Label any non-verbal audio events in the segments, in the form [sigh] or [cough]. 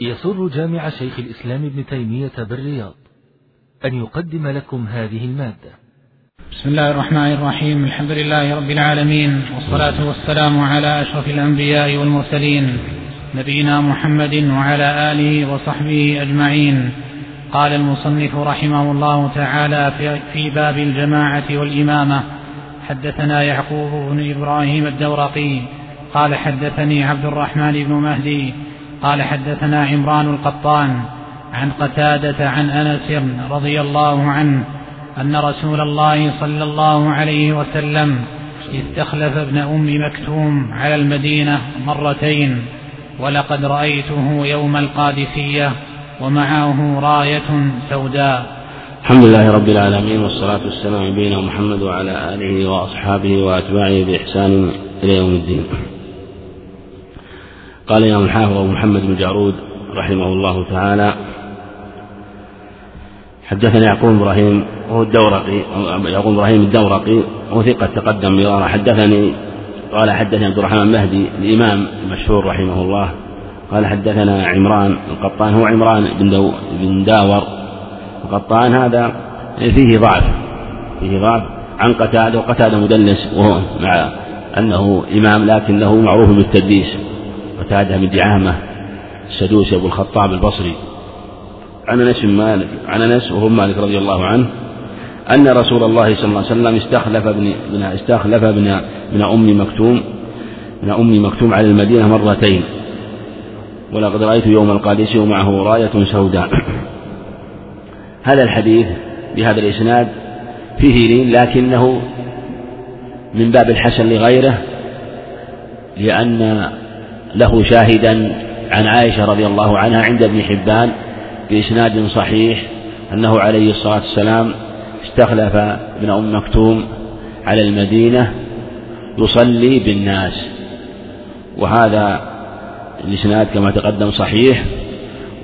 يسر جامع شيخ الإسلام ابن تيمية بالرياض أن يقدم لكم هذه المادة. بسم الله الرحمن الرحيم. الحمد لله رب العالمين والصلاة والسلام على أشرف الأنبياء والمرسلين نبينا محمد وعلى آله وصحبه أجمعين. قال المصنف رحمه الله تعالى في باب الجماعة والإمامة حدثنا يعقوب بن إبراهيم الدورقي قال حدثني عبد الرحمن بن مهدي قال حدثنا عمران القطان عن قتادة عن أنس رضي الله عنه أن رسول الله صلى الله عليه وسلم استخلف ابن أم مكتوم على المدينة مرتين ولقد رأيته يوم القادسية ومعه راية سوداء. الحمد لله رب العالمين والصلاة والسلام بين محمد وعلى آله وأصحابه وأتباعه بإحسان إلى يوم الدين. قال الإمام الحافظ أبو محمد بن جارود رحمه الله تعالى حدثنا يعقوب إبراهيم وهو الدورقي يعقوب إبراهيم الدورقي وهو ثقة تقدم مرارا حدثني قال حدثني عبد الرحمن المهدي الإمام المشهور رحمه الله. قال حدثنا عمران القطان هو عمران بن, دو بن داور. القطان هذا فيه ضعف فيه ضعف عن قتادة وقتادة مدلس وهو مع أنه إمام لكنه معروف بالتدليس. قتادة بن دعامة. السدوسي أبو الخطاب البصري. عن أنس مالك عن أنس وهو مالك رضي الله عنه أن رسول الله صلى الله عليه وسلم استخلف ابن استخلف ابن ابن أم مكتوم ابن أم مكتوم على المدينة مرتين. ولقد رأيت يوم القادسي ومعه راية سوداء. هذا الحديث بهذا الإسناد فيه لين لكنه من باب الحسن لغيره لأن له شاهدا عن عائشة رضي الله عنها عند ابن حبان بإسناد صحيح أنه عليه الصلاة والسلام استخلف ابن أم مكتوم على المدينة يصلي بالناس. وهذا الإسناد كما تقدم صحيح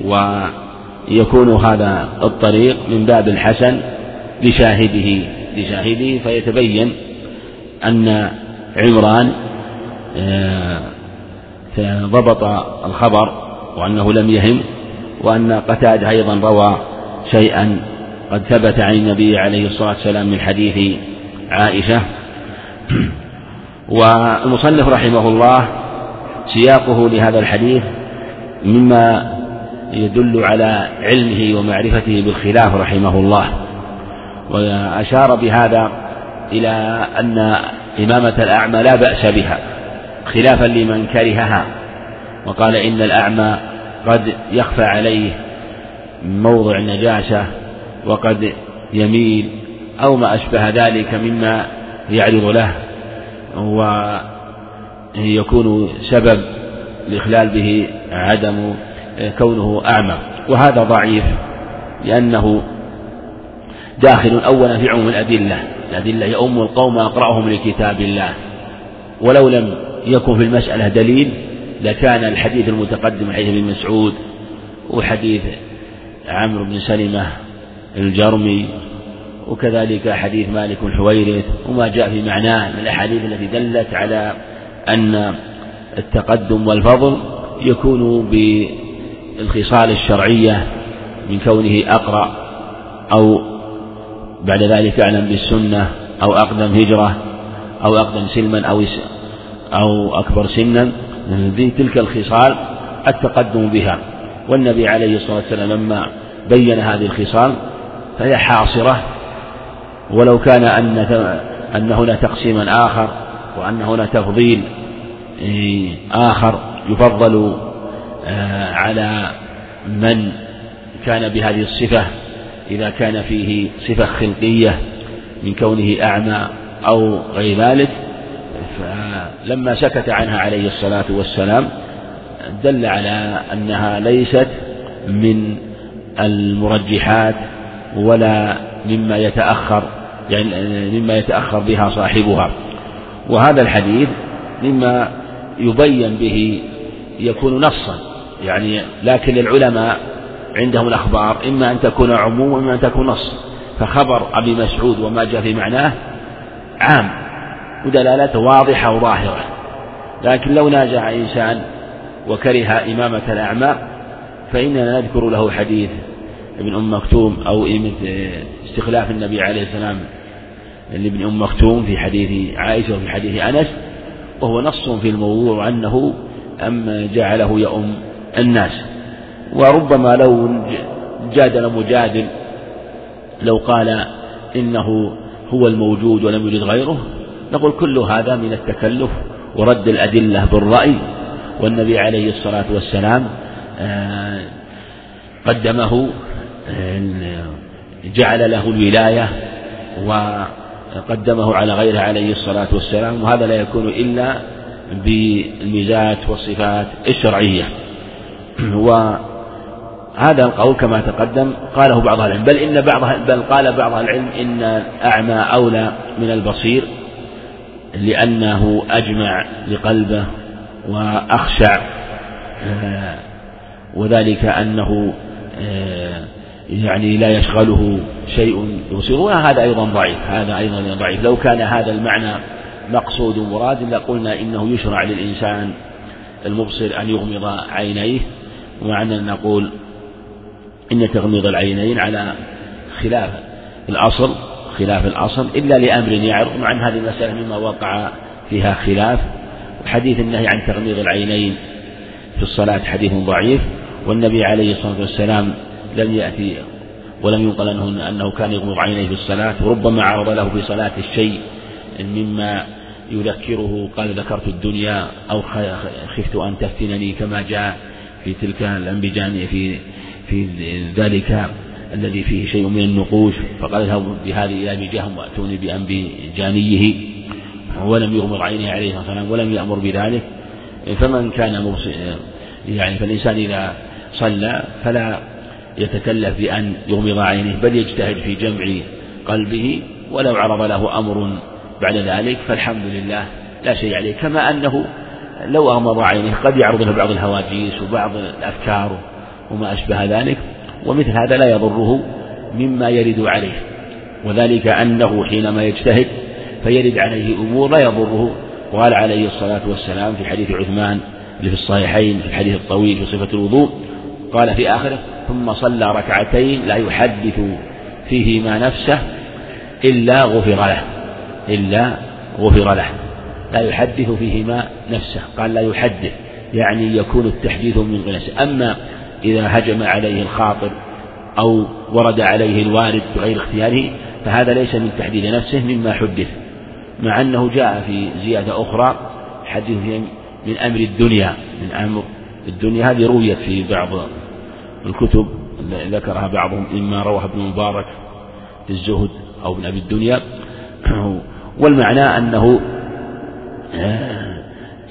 ويكون هذا الطريق من باب الحسن لشاهده لشاهده فيتبين أن عمران آه، ضبط الخبر وأنه لم يهم وأن قتادة أيضا روى شيئا قد ثبت عن النبي عليه الصلاة والسلام من حديث عائشة. [clears throat] والمصنف رحمه الله سياقه لهذا الحديث مما يدل على علمه ومعرفته بالخلاف رحمه الله. وأشار بهذا إلى أن إمامة الأعمى لا بأس بها. خلافا لمن كرهها. وقال إن الأعمى قد يخفى عليه موضع النجاسة وقد يميل أو ما أشبه ذلك مما يعرض له. ويكون سبب الإخلال به عدم كونه أعمى. وهذا ضعيف لأنه داخل أولا في عموم الأدلة. الأدلة يؤم القوم أقرأهم لكتاب الله. ولو لم يكن في المسألة دليل لكان الحديث المتقدم حديث ابن مسعود وحديث عمرو بن سلمة الجرمي وكذلك حديث مالك بن حويرث وما جاء في معناه من الأحاديث التي دلت على أن التقدم والفضل يكون بالخصال الشرعية من كونه أقرأ أو بعد ذلك أعلم بالسنة أو أقدم هجرة أو أقدم سلما أو أو أكبر سنا تلك الخصال التقدم بها. والنبي عليه الصلاة والسلام لما بين هذه الخصال فهي حاصرة ولو كان أن أن هنا تقسيما آخر وأن هنا تفضيل إيه، آخر يفضل آه، على من كان بهذه الصفة. إذا كان فيه صفة خلقية من كونه أعمى أو غير ذلك فلما سكت عنها عليه الصلاة والسلام دل على أنها ليست من المرجحات ولا مما يتأخر يعني مما يتأخر بها صاحبها. وهذا الحديث مما يبين به يكون نصا يعني لكن العلماء عندهم الأخبار إما أن تكون عموم وإما أن تكون نص. فخبر أبي مسعود وما جاء في معناه عام. ودلالته واضحة وظاهرة. لكن لو ناجع إنسان وكره إمامة الأعمى فإننا نذكر له حديث ابن أم مكتوم أو استخلاف النبي عليه السلام لابن أم مكتوم في حديث عائشة وفي حديث أنس وهو نص في الموضوع أنه أم جعله يؤم الناس. وربما لو جادل مجادل لو قال إنه هو الموجود ولم يوجد غيره نقول كل هذا من التكلف ورد الأدلة بالرأي والنبي عليه الصلاة والسلام آه، قدمه آه، جعل له الولاية وقدمه على غيره عليه الصلاة والسلام وهذا لا يكون إلا بالميزات والصفات الشرعية. [clears throat] وهذا القول كما تقدم قاله بعض العلم بل إن بعض بل قال بعض العلم إن الأعمى أولى من البصير. لأنه أجمع لقلبه وأخشع آه، وذلك أنه آه، يعني لا يشغله شيء يبصره وهذا أيضا ضعيف هذا أيضا ضعيف. لو كان هذا المعنى مقصود مراد لقلنا إنه يشرع للإنسان المبصر أن يغمض عينيه ومع أننا نقول إن تغميض العينين على خلاف الأصل. خلاف الأصل إلا لأمر يعرض مع أن هذه المسألة مما وقع فيها خلاف. حديث النهي عن تغميض العينين في الصلاة حديث ضعيف والنبي عليه الصلاة والسلام لم يأتي ولم ينقل عنه أنه كان يغمض عينيه في الصلاة وربما عرض له في صلاة الشيء مما يذكره قال ذكرت الدنيا أو خفت أن تفتنني كما جاء في تلك الأنبجان في في ذلك. الذي فيه شيء من النقوش فقال اذهبوا بهذه إلى بجهم وأتوني بأنبجانيه ولم يغمض عينه عليه الصلاة ولم يأمر بذلك. فمن كان يعني فالإنسان إذا صلى فلا يتكلف بأن يغمض عينه بل يجتهد في جمع قلبه. ولو عرض له أمر بعد ذلك فالحمد لله لا شيء عليه. كما أنه لو أغمض عينه قد يعرض له بعض الهواجيس وبعض الأفكار وما أشبه ذلك. ومثل هذا لا يضره مما يرد عليه وذلك أنه حينما يجتهد فيرد عليه أمور لا يضره. وقال عليه الصلاة والسلام في حديث عثمان اللي في الصحيحين في الحديث الطويل في صفة الوضوء قال في آخره ثم صلى ركعتين لا يحدث فيهما نفسه إلا غفر له إلا غفر له لا يحدث فيهما نفسه. قال لا يحدث يعني يكون التحديث من غير أما إذا هجم عليه الخاطر أو ورد عليه الوارد بغير اختياره فهذا ليس من تحديد نفسه مما حدث مع أنه جاء في زيادة أخرى حديث من أمر الدنيا من أمر الدنيا. هذه رويت في بعض الكتب ذكرها بعضهم إما رواه ابن مبارك في الزهد أو ابن أبي الدنيا. [clears throat] والمعنى أنه آه،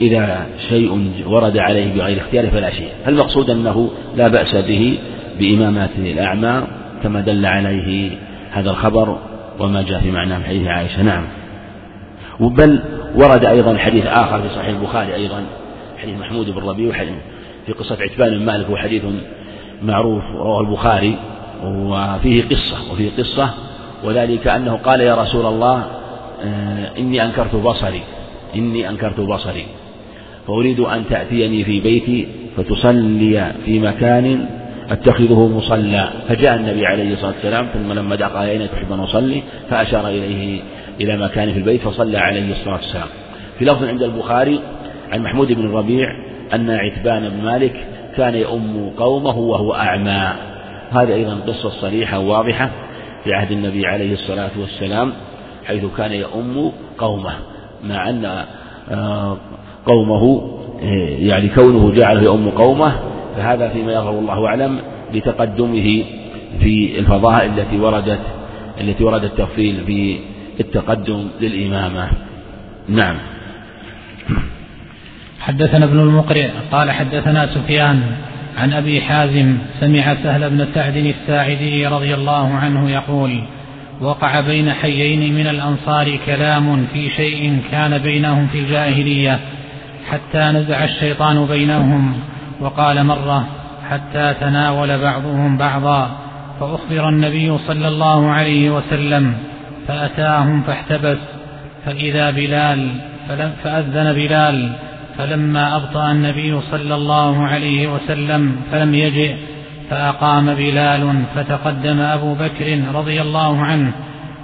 إذا شيء ورد عليه بغير اختياره فلا شيء. فالمقصود أنه لا بأس به بإمامة الأعمى كما دل عليه هذا الخبر وما جاء في معنى من حديث عائشة. نعم. بل ورد أيضا حديث آخر في صحيح البخاري أيضا حديث محمود بن ربيع في قصة عتبان بن مالك هو حديث معروف رواه البخاري وفيه قصة وفيه قصة وذلك أنه قال يا رسول الله آه، إني أنكرت بصري إني أنكرت بصري. فأريد أن تأتيني في بيتي فتصلي في مكان أتخذه مصلى. فجاء النبي عليه الصلاة والسلام ثم لما دعا قال أين تحب أن أصلي فأشار إليه إلى مكان في البيت فصلى عليه الصلاة والسلام. في لفظ عند البخاري عن محمود بن الربيع أن عتبان بن مالك كان يؤم قومه وهو أعمى. هذه أيضا قصة صريحة واضحة في عهد النبي عليه الصلاة والسلام حيث كان يؤم قومه مع أن آه، قومه آه، يعني كونه جعله يؤم قومه فهذا فيما يظهر الله أعلم لتقدمه في الفضائل التي وردت التي ورد التفصيل في التقدم للإمامة. نعم. حدثنا ابن المقرئ قال حدثنا سفيان عن أبي حازم سمع سهل بن سعد الساعدي رضي الله عنه يقول وقع بين حيين من الأنصار كلام في شيء كان بينهم في الجاهلية حتى نزع الشيطان بينهم وقال مرة حتى تناول بعضهم بعضا فأخبر النبي صلى الله عليه وسلم فأتاهم فاحتبس فإذا بلال فأذن بلال فلما أبطأ النبي صلى الله عليه وسلم فلم يجئ فأقام بلال فتقدم أبو بكر رضي الله عنه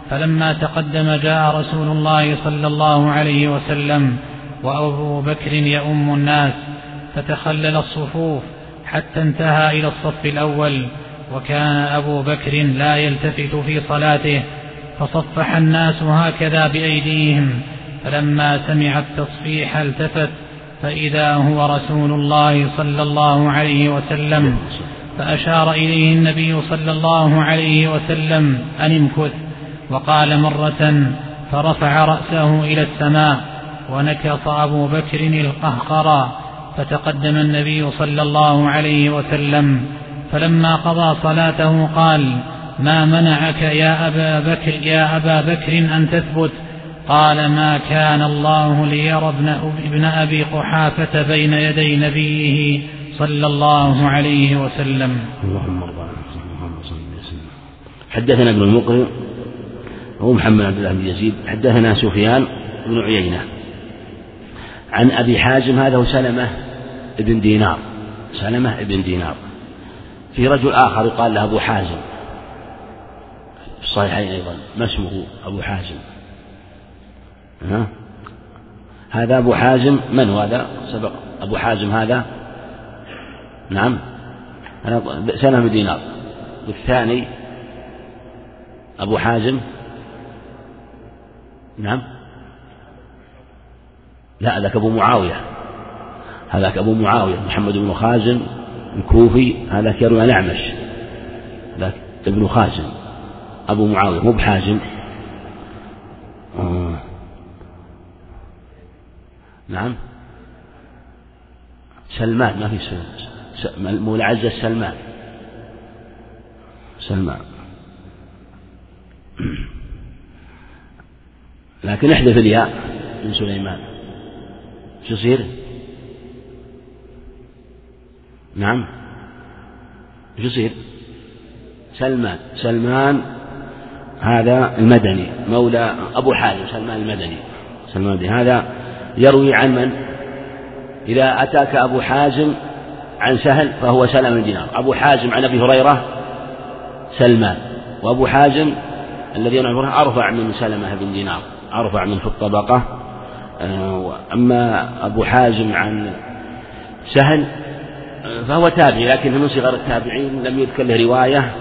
فلما تقدم جاء رسول الله صلى الله عليه وسلم وأبو بكر يؤم الناس فتخلل الصفوف حتى انتهى إلى الصف الأول. وكان أبو بكر لا يلتفت في صلاته فصفح الناس هكذا بأيديهم. فلما سمع التصفيح التفت فإذا هو رسول الله صلى الله عليه وسلم. فأشار إليه النبي صلى الله عليه وسلم أن امكث. وقال مرة فرفع رأسه إلى السماء. ونكص أبو بكر القهقرى فتقدم النبي صلى الله عليه وسلم فلما قضى صلاته قال ما منعك يا أبا بكر يا أبا بكر أن تثبت؟ قال ما كان الله ليرى ابن, أبي قحافة بين يدي نبيه صلى الله عليه وسلم. اللهم ارضى محمد صلى الله عليه وسلم. حدثنا ابن المقرن هو محمد عبد الله بن يزيد حدثنا سفيان بن عيينة. عن أبي حازم هذا هو سلمة بن دينار. سلمة بن دينار. في رجل آخر يقال له أبو حازم. في الصحيحين أيضا ما اسمه أبو حازم؟ ها؟ هذا أبو حازم من هو هذا؟ سبق. أبو حازم هذا؟ نعم. سنة من دينار. والثاني أبو حازم؟ نعم. لا ذاك أبو معاوية. هذاك أبو معاوية محمد بن خازم الكوفي هذاك يروي عن أعمش. ذاك ابن خازم أبو معاوية مو بحازم. آه. نعم. سلمان ما في سلمان. مولى عزة سلمان. سلمان. لكن احذف الياء من سليمان. شو يصير؟ نعم. شو يصير؟ سلمان. سلمان هذا المدني. مولى أبو حازم سلمان المدني. سلمان المدني. هذا يروي عن من؟ إذا أتاك أبو حازم عن سهل فهو سلم الدينار. أبو حازم عن أبي هريرة سلمان. وأبو حازم الذي أرفع من سلمة بن دينار. أرفع من في الطبقة. أما أبو حازم عن سهل آه، فهو تابعي لكن من صغر التابعين لم يذكر له رواية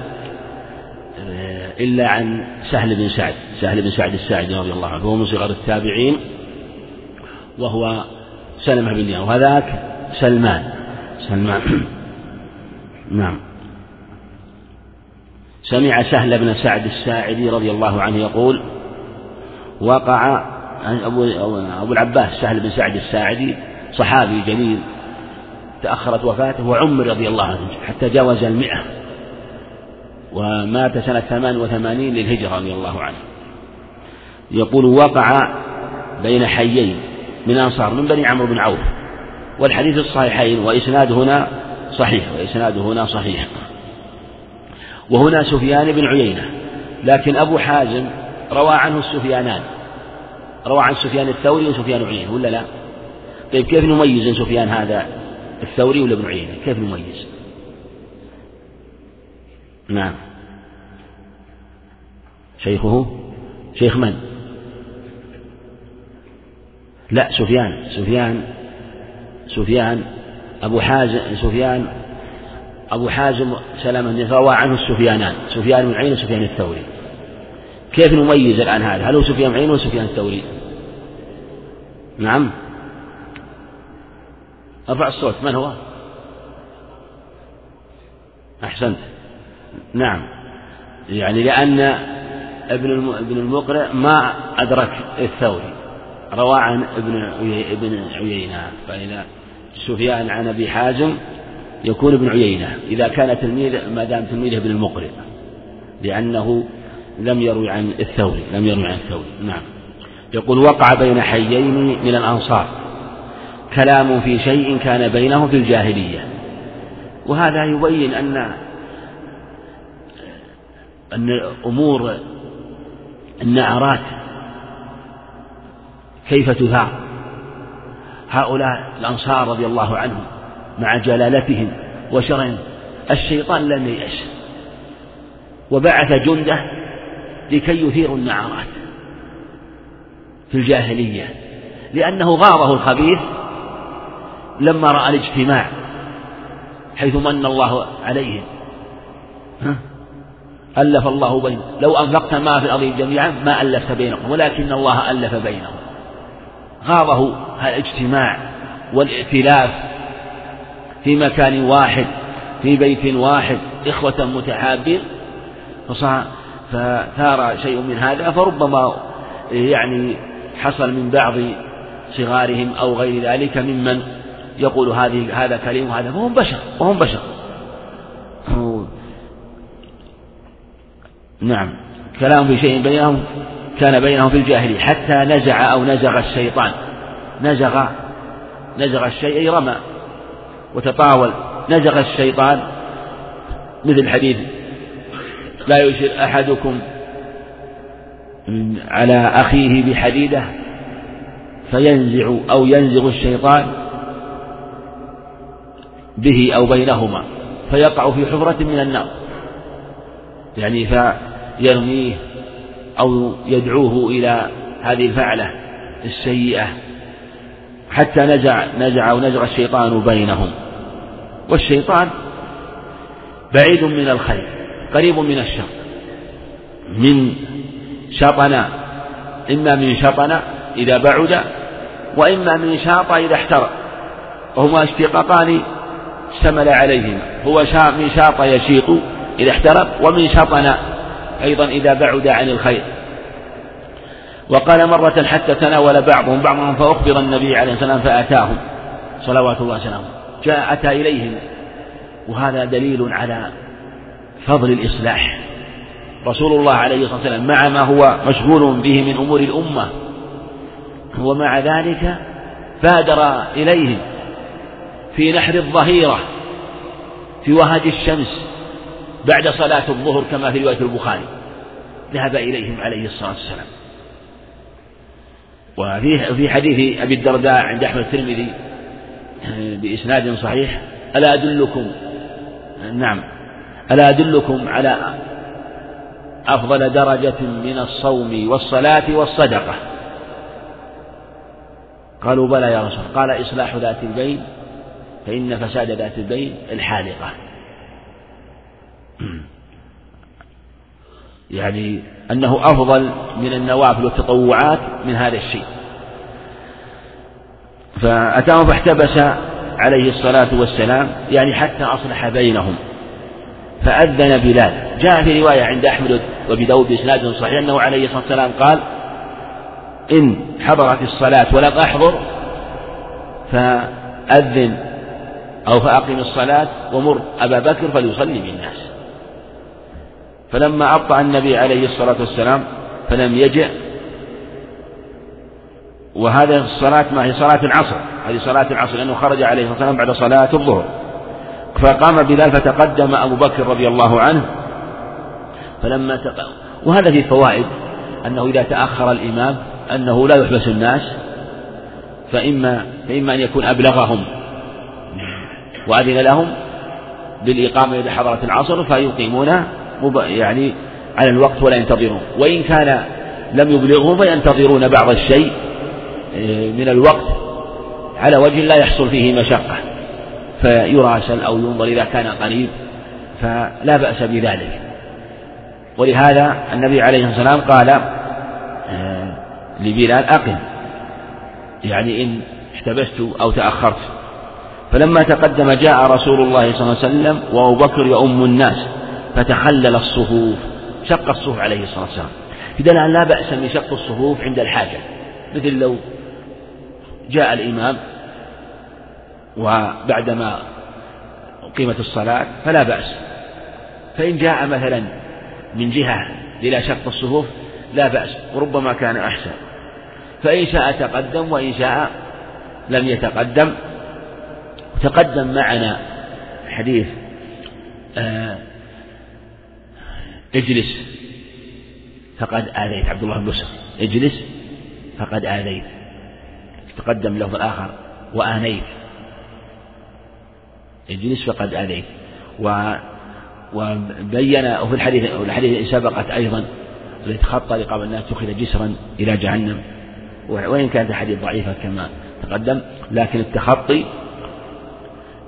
آه، إلا عن سهل بن سعد سهل بن سعد الساعدي رضي الله عنه فهو من صغر التابعين وهو سلمة بن دينار وهذاك سلمان سلمان [clears throat] نعم. سمع سهل بن سعد الساعدي رضي الله عنه يقول وقع أبو, أبو العباس سهل بن سعد الساعدي صحابي جليل تأخرت وفاته وعمر رضي الله عنه حتى جاوز المئة ومات سنة ثمان وثمانين للهجرة رضي الله عنه. يقول وقع بين حيين من أنصار من بني عمرو بن عوف والحديث الصحيحين وإسناد هنا صحيح وإسناد هنا صحيح. وهنا سفيان بن عيينة لكن أبو حازم روى عنه السفيانان. روى عن سفيان الثوري وسفيان عيينة ولا لا؟ طيب كيف نميز سفيان هذا الثوري ولا ابن عيينة؟ كيف نميز؟ نعم شيخه شيخ من؟ لا سفيان سفيان سفيان أبو حازم سفيان أبو حازم سلمة روى عنه السفيانان سفيان بن عيينة وسفيان الثوري كيف نميز الآن هذا هل هو سفيان عين ولا سفيان الثوري نعم. أرفع الصوت من هو؟ أحسنت. نعم. يعني لأن ابن ابن المقرئ ما أدرك الثوري. روى عن ابن ابن عيينة فإذا سفيان عن أبي حازم يكون ابن عيينة. إذا كان تلميذ ما دام تلميذه ابن المقرئ لأنه لم يروي عن الثوري لم يروي عن الثوري. نعم. يقول وقع بين حيين من الأنصار. كلام في شيء كان بينهم في الجاهلية. وهذا يبين أن أن أمور النعرات كيف تثار هؤلاء الأنصار رضي الله عنهم مع جلالتهم وشرهم. الشيطان لم ييأس. وبعث جندة لكي يثيروا النعرات. في الجاهلية لأنه غاره الخبيث لما رأى الاجتماع حيث من الله عليهم. ألف الله بينهم لو أنفقت ما في الأرض جميعا ما ألفت بينهم ولكن الله ألف بينهم. غاضه الاجتماع والائتلاف في مكان واحد في بيت واحد إخوة متحابين. فثار شيء من هذا فربما يعني حصل من بعض صغارهم أو غير ذلك ممن يقول هذه هذا كريم وهذا وهم بشر وهم بشر. نعم. كلام في شيء بينهم كان بينهم في الجاهلية حتى نزع أو نزغ الشيطان. نزغ نزغ الشيء أي رمى وتطاول. نزغ الشيطان مثل حديث لا يشير أحدكم على أخيه بحديدة فينزع أو ينزغ الشيطان به أو بينهما فيقع في حفرة من النار. يعني فيرميه أو يدعوه إلى هذه الفعلة السيئة حتى نزع نزع أو نزع الشيطان بينهم. والشيطان بعيد من الخير قريب من الشر من شطن إما من شطن إذا بعد وإما من شاط إذا احترق. وهما اشتقاقان اشتمل عليهما. هو من شاط يشيط إذا احترق ومن شطن أيضا إذا بعد عن الخير. وقال مرة حتى تناول بعضهم بعضهم فأخبر النبي عليه والسلام فأتاهم. صلوات الله وسلامه. جاء أتى إليهم. وهذا دليل على فضل الإصلاح. رسول الله عليه الصلاة والسلام مع ما هو مشغول به من أمور الأمة. ومع ذلك بادر إليهم في نحر الظهيرة في وهج الشمس بعد صلاة الظهر كما في رواية البخاري. ذهب إليهم عليه الصلاة والسلام. وفي في حديث أبي الدرداء عند أحمد الترمذي بإسناد صحيح ألا أدلكم نعم ألا أدلكم على أفضل درجة من الصوم والصلاة والصدقة. قالوا بلى يا رسول قال إصلاح ذات البين فإن فساد ذات البين الحالقة [clears throat] يعني أنه أفضل من النوافل والتطوعات من هذا الشيء. فأتاهم فاحتبس عليه الصلاة والسلام يعني حتى أصلح بينهم. فأذن بلال. جاء في رواية عند أحمد وأبي داود بإسناد صحيح أنه عليه الصلاة والسلام قال إن حضرت الصلاة ولم أحضر فأذن أو فأقم الصلاة ومر أبا بكر فليصلي بالناس. فلما أبطأ النبي عليه الصلاة والسلام فلم يجئ. وهذه الصلاة ما هي صلاة العصر. هذه صلاة العصر لأنه خرج عليه الصلاة والسلام بعد صلاة الظهر. فقام بلال فتقدم أبو بكر رضي الله عنه. فلما تق... وهذا فيه فوائد أنه إذا تأخر الإمام أنه لا يحبس الناس فإما فإما أن يكون أبلغهم وأذن لهم بالإقامة إذا حضرت العصر فيقيمون يعني على الوقت ولا ينتظرون. وإن كان لم يبلغهم فينتظرون بعض الشيء آه، من الوقت على وجه لا يحصل فيه مشقة. فيراسل أو ينظر إذا كان قريب فلا بأس بذلك. ولهذا النبي عليه الصلاة والسلام قال آه، لبلال أقم. يعني إن احتبست أو تأخرت. فلما تقدم جاء رسول الله صلى الله عليه وسلم وأبو بكر يؤم الناس فتخلل الصفوف شق الصفوف عليه الصلاة والسلام. إذا لا بأس من شق الصفوف عند الحاجة. مثل لو جاء الإمام وبعدما قيمة الصلاة فلا بأس. فإن جاء مثلا من جهة إلى شق الصفوف لا بأس وربما كان أحسن. فإن شاء تقدم وإن شاء لم يتقدم. تقدم معنا حديث آه اجلس فقد آذيت. عبد الله بن بسر اجلس فقد آذيت. تقدم لفظ آخر وآنيت. اجلس فقد آنيت و وبين وفي الحديث الحديث سبقت أيضا التي خط رقاب الناس اتخذ جسرا إلى جهنم. وإن كانت الحديث ضعيفة كما تقدم لكن التخطي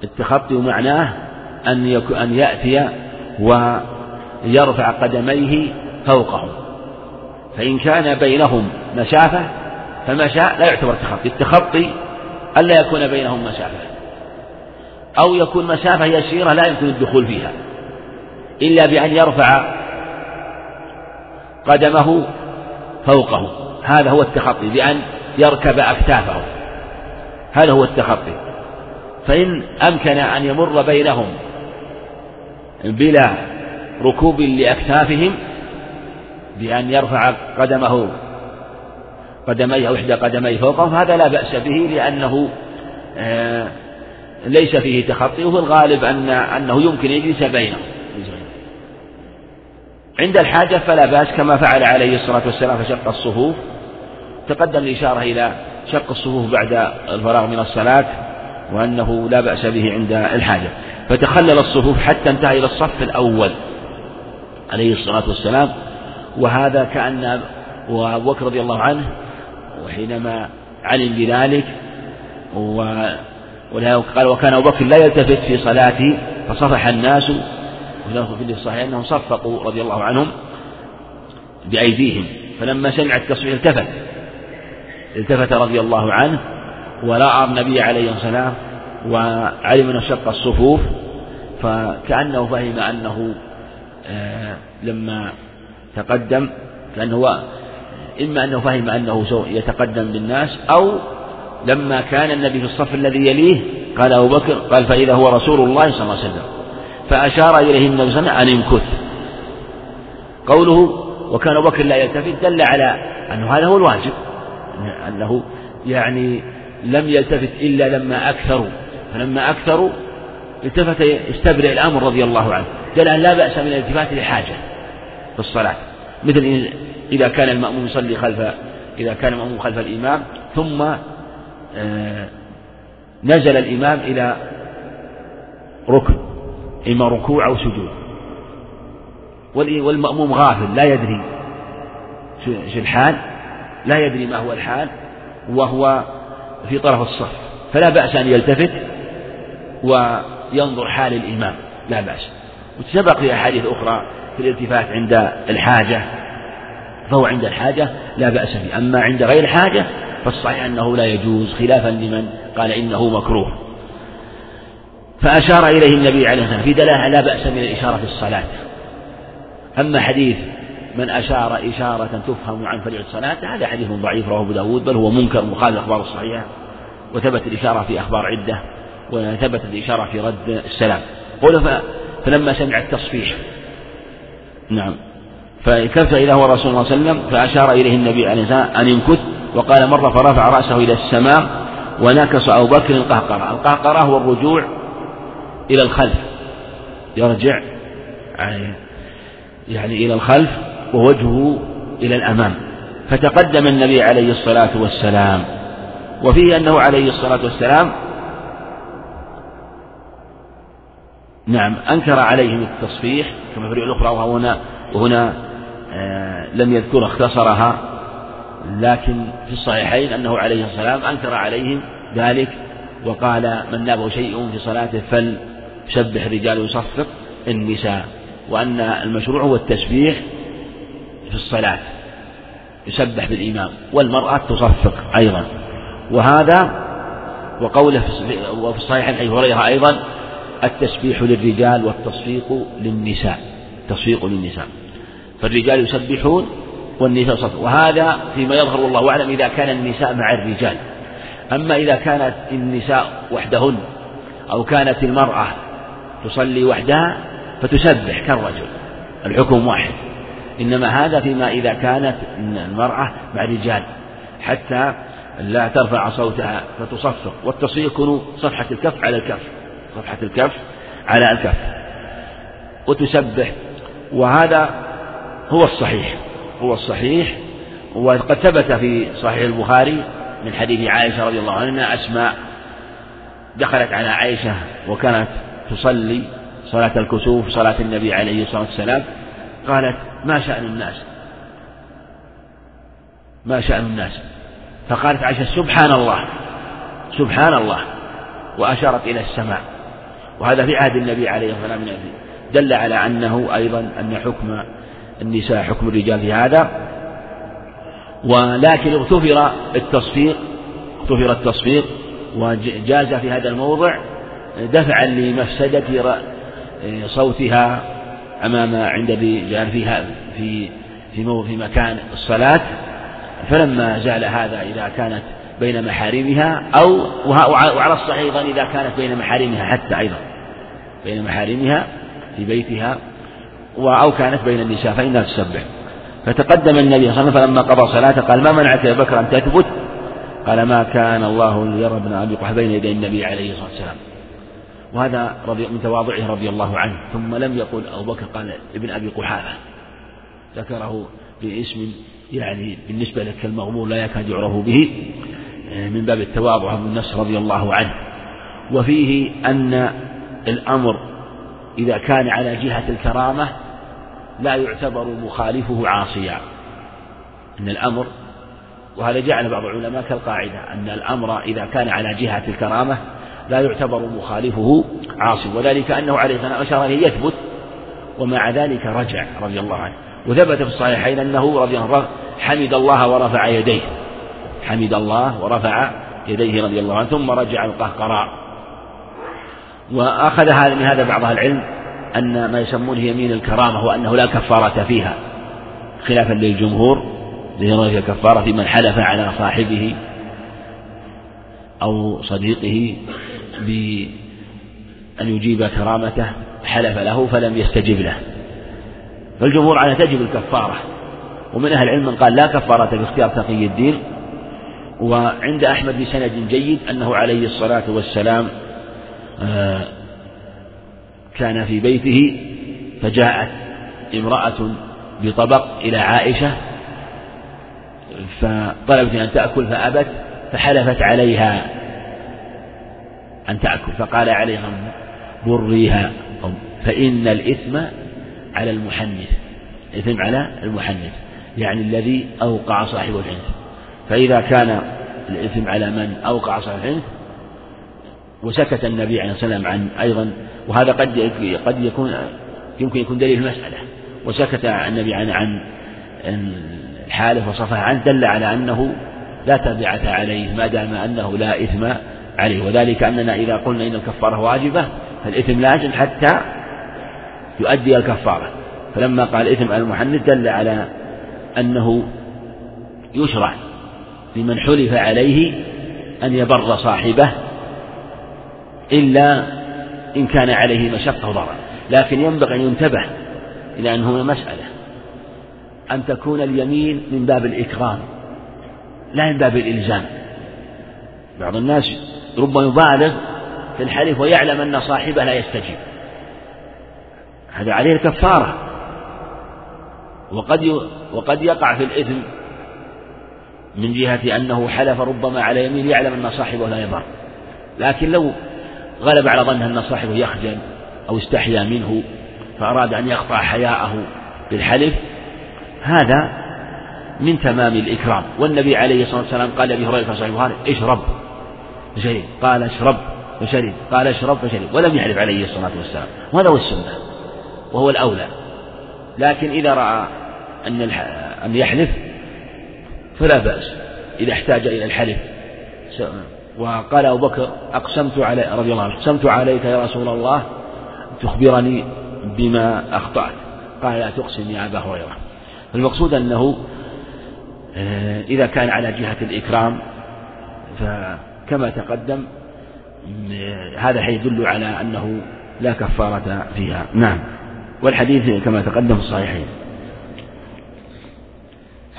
التخطي معناه أن أن يأتي ويرفع قدميه فوقهم فإن كان بينهم مسافة فمشى لا يعتبر تخطي التخطي ألا يكون بينهم مسافة. أو يكون مسافة يسيرة لا يمكن الدخول فيها. إلا بأن يرفع قدمه فوقه. هذا هو التخطي بأن يركب أكتافه. هذا هو التخطي. فإن أمكن أن يمر بينهم بلا ركوب لأكتافهم بأن يرفع قدمه قدميه أو إحدى قدميه فوقه فهذا لا بأس به لأنه آه، ليس فيه تخطي وفي الغالب أن أنه يمكن يجلس بينهم عند الحاجة فلا بأس كما فعل عليه الصلاة والسلام فشق الصفوف. تقدم الإشارة إلى شق الصفوف بعد الفراغ من الصلاة وأنه لا بأس به عند الحاجة. فتخلل الصفوف حتى انتهى إلى الصف الأول عليه الصلاة والسلام. وهذا كأن وأبو بكر رضي الله عنه وحينما علم بذلك قال وكان أبو بكر لا يلتفت في صلاته فصفح الناس وفي الصحيح أنهم صفقوا رضي الله عنهم بأيديهم فلما سمع التصفيق التفت التفت رضي الله عنه ورأى النبي عليه والسلام وعلم أن شق الصفوف فكأنه فهم أنه آه لما تقدم كأنه إما أنه فهم أنه يتقدم بالناس أو لما كان النبي في الصف الذي يليه قال أبو بكر قال فإذا هو رسول الله صلى الله عليه وسلم. فأشار إليه النبي صلى الله عليه وسلم أن يمكث قوله وكان أبو بكر لا يلتفت دل على أنه هذا هو الواجب أنه يعني لم يلتفت إلا لما أكثروا. فلما أكثروا التفت يستبرئ الأمر رضي الله عنه. دل أن لا بأس من الالتفات لحاجة في الصلاة. مثل إذا كان المأموم يصلي خلف إذا كان المأموم خلف الإمام ثم نزل الإمام إلى ركن إما ركوع أو سجود. والمأموم غافل لا يدري شو الحال لا يدري ما هو الحال وهو في طرف الصف فلا بأس أن يلتفت وينظر حال الإمام لا بأس. وسبق في أحاديث أخرى في الالتفات عند الحاجة فهو عند الحاجة لا بأس به. أما عند غير الحاجة فالصحيح أنه لا يجوز خلافا لمن قال إنه مكروه. فأشار إليه النبي عليه الصلاة والسلام في دلالة لا بأس من الإشارة في الصلاة. أما حديث من أشار إشارة تفهم عن فريق الصلاة هذا حديث ضعيف رواه أبو داود بل هو منكر مخالف الأخبار الصحيحة وثبت الإشارة في أخبار عدة وثبت الإشارة في رد السلام. قول فلما سمع التصفيح نعم فالتفت هو رسول الله صلى الله عليه وسلم فأشار إليه النبي عليه الصلاة والسلام أن يمكث وقال مرة فرفع رأسه إلى السماء ونكص أبو بكر القهقرة. القهقرة هو الرجوع إلى الخلف. يرجع يعني إلى الخلف ووجهه إلى الأمام. فتقدم النبي عليه الصلاة والسلام. وفيه أنه عليه الصلاة والسلام نعم أنكر عليهم التصفيح كما في الأخرى وهنا وهنا آه لم يذكرها اختصرها. لكن في الصحيحين أنه عليه السلام أنكر عليهم ذلك وقال من نابه شيء في صلاته فليسبح الرجال ويصفق النساء وأن المشروع هو التسبيح في الصلاة يسبح بالإمام والمرأة تصفق أيضا. وهذا وقوله وفي الصحيح عن أبي هريرة أيضا التسبيح للرجال والتصفيق للنساء تصفيق للنساء. فالرجال يسبحون والنساء يصفقون وهذا فيما يظهر والله أعلم إذا كان النساء مع الرجال. أما إذا كانت النساء وحدهن أو كانت المرأة تصلي وحدها فتسبح كالرجل. الحكم واحد. إنما هذا فيما إذا كانت المرأة مع الرجال. حتى لا ترفع صوتها فتصفق. والتصفيق يكون صفحة الكف على الكف. صفحة الكف على الكف. وتسبح. وهذا هو الصحيح. هو الصحيح وقد ثبت في صحيح البخاري من حديث عائشة رضي الله عنها أسماء دخلت على عائشة وكانت تصلي صلاة الكسوف صلاة النبي عليه الصلاة والسلام قالت ما شأن الناس؟ ما شأن الناس؟ فقالت عائشة سبحان الله سبحان الله. وأشارت إلى السماء. وهذا في عهد النبي عليه الصلاة والسلام. دل على أنه أيضا أن حكم النساء حكم الرجال في هذا. ولكن اغتفر التصفيق اغتفر التصفيق وجاز في هذا الموضع دفعا لمفسدة صوتها أمام عند الرجال فيها في في في مكان الصلاة. فلما زال هذا إذا كانت بين محارمها أو وعلى الصحيح أيضا إذا كانت بين محارمها حتى أيضا بين محارمها في بيتها أو كانت بين النساء فإنها تسبح. فتقدم النبي صلى الله عليه وسلم فلما قضى صلاته قال ما منعك يا بكر أن تثبت؟ قال ما كان الله ليرى ابن أبي قحافة بين يدي النبي عليه الصلاة والسلام. وهذا رضي من تواضعه رضي الله عنه. ثم لم يقل أبو بكر قال ابن أبي قحافة. ذكره باسم يعني بالنسبة لك المغمور لا يكاد يعرف به من باب التواضع من النفس رضي الله عنه. وفيه أن الأمر إذا كان على جهة الكرامة لا يعتبر مخالفه عاصيا. أن الأمر وهذا جعل بعض العلماء كالقاعدة أن الأمر إذا كان على جهة الكرامة لا يعتبر مخالفه عاصي. وذلك أنه عليه الصلاة والسلام أشار يثبت ومع ذلك رجع رضي الله عنه. وثبت في الصحيحين أنه رضي الله حمد الله ورفع يديه. حمد الله ورفع يديه رضي الله عنه ثم رجع القهقراء. وأخذ هذا من هذا بعض العلم أن ما يسمونه يمين الكرامة وأنه لا كفارة فيها خلافا للجمهور الذين فيها كفارة في من حلف على صاحبه أو صديقه بأن يجيب كرامته حلف له فلم يستجب له. فالجمهور على تجب الكفارة. ومن أهل العلم من قال لا كفارة باختيار تقي الدين. وعند أحمد بسند جيد أنه عليه الصلاة والسلام كان في بيته فجاءت امرأة بطبق إلى عائشة فطلبت أن تأكل فأبت فحلفت عليها أن تأكل فقال عليها بريها فإن الإثم على المحنث الإثم على المحنث يعني الذي أوقع صاحب الحنث فإذا كان الإثم على من أوقع صاحب الحنث وسكت النبي عليه الصلاة والسلام عن أيضا وهذا قد قد يكون يمكن يكون دليل المسألة. وسكت النبي عن عن الحالف وصفح عنه دل على أنه لا تبعة عليه ما دام أنه لا إثم عليه. وذلك أننا إذا قلنا إن الكفارة واجبة فالإثم لازم حتى يؤدي الكفارة. فلما قال إثم على المحنث دل على أنه يشرع لمن حلف عليه أن يبر صاحبه إلا إن كان عليه مشقة وضرر. لكن ينبغي أن ينتبه إلى أن هنا مسألة. أن تكون اليمين من باب الإكرام لا من باب الإلزام. بعض الناس ربما يبالغ في الحلف ويعلم أن صاحبه لا يستجيب. هذا عليه الكفارة وقد وقد يقع في الإثم من جهة أنه حلف ربما على يمين يعلم أن صاحبه لا يضر. لكن لو غلب على ظنه أن صاحبه يخجل أو استحيا منه فأراد أن يقطع حياءه بالحلف. هذا من تمام الإكرام. والنبي عليه الصلاة والسلام قال لأبي هريرة في البخاري اشرب فشرب قال اشرب فشرب قال اشرب فشرب ولم يحلف عليه الصلاة والسلام. وهذا هو السنة وهو الأولى. لكن إذا رأى أن أن يحلف فلا بأس. إذا احتاج إلى الحلف وقال أبو بكر أقسمت علي رضي الله عنه أقسمت عليك يا رسول الله تخبرني بما أخطأت. قال لا تقسم يا أبا هريرة. المقصود أنه آه، إذا كان على جهة الإكرام فكما تقدم آه، هذا يدل على أنه لا كفارة فيها. نعم. والحديث كما تقدم في الصحيحين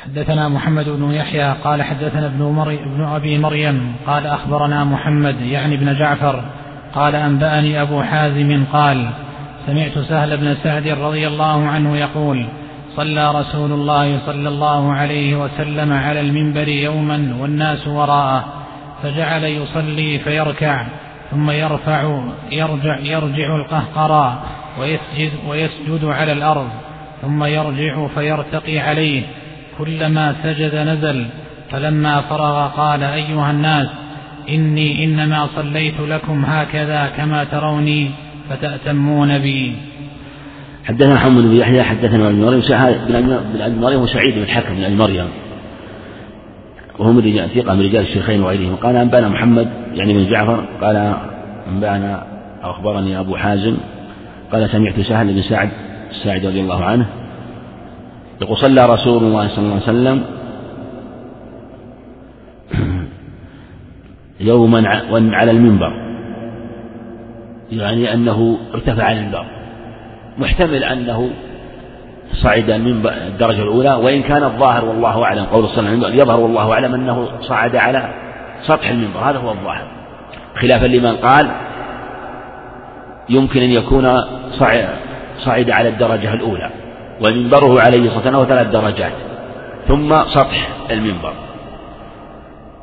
حدثنا محمد بن يحيى قال حدثنا ابن, مري ابن أبي مريم قال أخبرنا محمد يعني ابن جعفر قال أنبأني أبو حازم قال سمعت سهل بن سعد رضي الله عنه يقول صلى رسول الله صلى الله عليه وسلم على المنبر يوما والناس وراءه فجعل يصلي فيركع ثم يرفع يرجع يرجع القهقرى ويسجد ويسجد على الأرض ثم يرجع فيرتقي عليه كلما سجد نزل فلما فرغ قال أيها الناس إني إنما صليت لكم هكذا كما تروني فتأتمون بي. حدثنا محمد بن يحيى حدثنا ابن مريم بن ابي مريم وسعيد بن الحكم بن مريم. وهو من رجال ثقة من رجال الشيخين وغيرهم. قال أنبأنا محمد يعني بن جعفر. قال أنبأنا أو أخبرني أبو حازم. قال سمعت سهل بن سعد الساعد رضي الله عنه. يقول صلى رسول الله صلى الله عليه وسلم يوما على المنبر. يعني أنه ارتفع على المنبر. محتمل أنه صعد المنبر الدرجة الأولى وإن كان الظاهر والله أعلم قول صلى الله عليه وسلم يظهر والله أعلم أنه صعد على سطح المنبر. هذا هو الظاهر. خلافا لمن قال يمكن أن يكون صعد, على الدرجة الأولى. ومنبره عليه الصلاة والسلام ثلاث درجات. ثم سطح المنبر.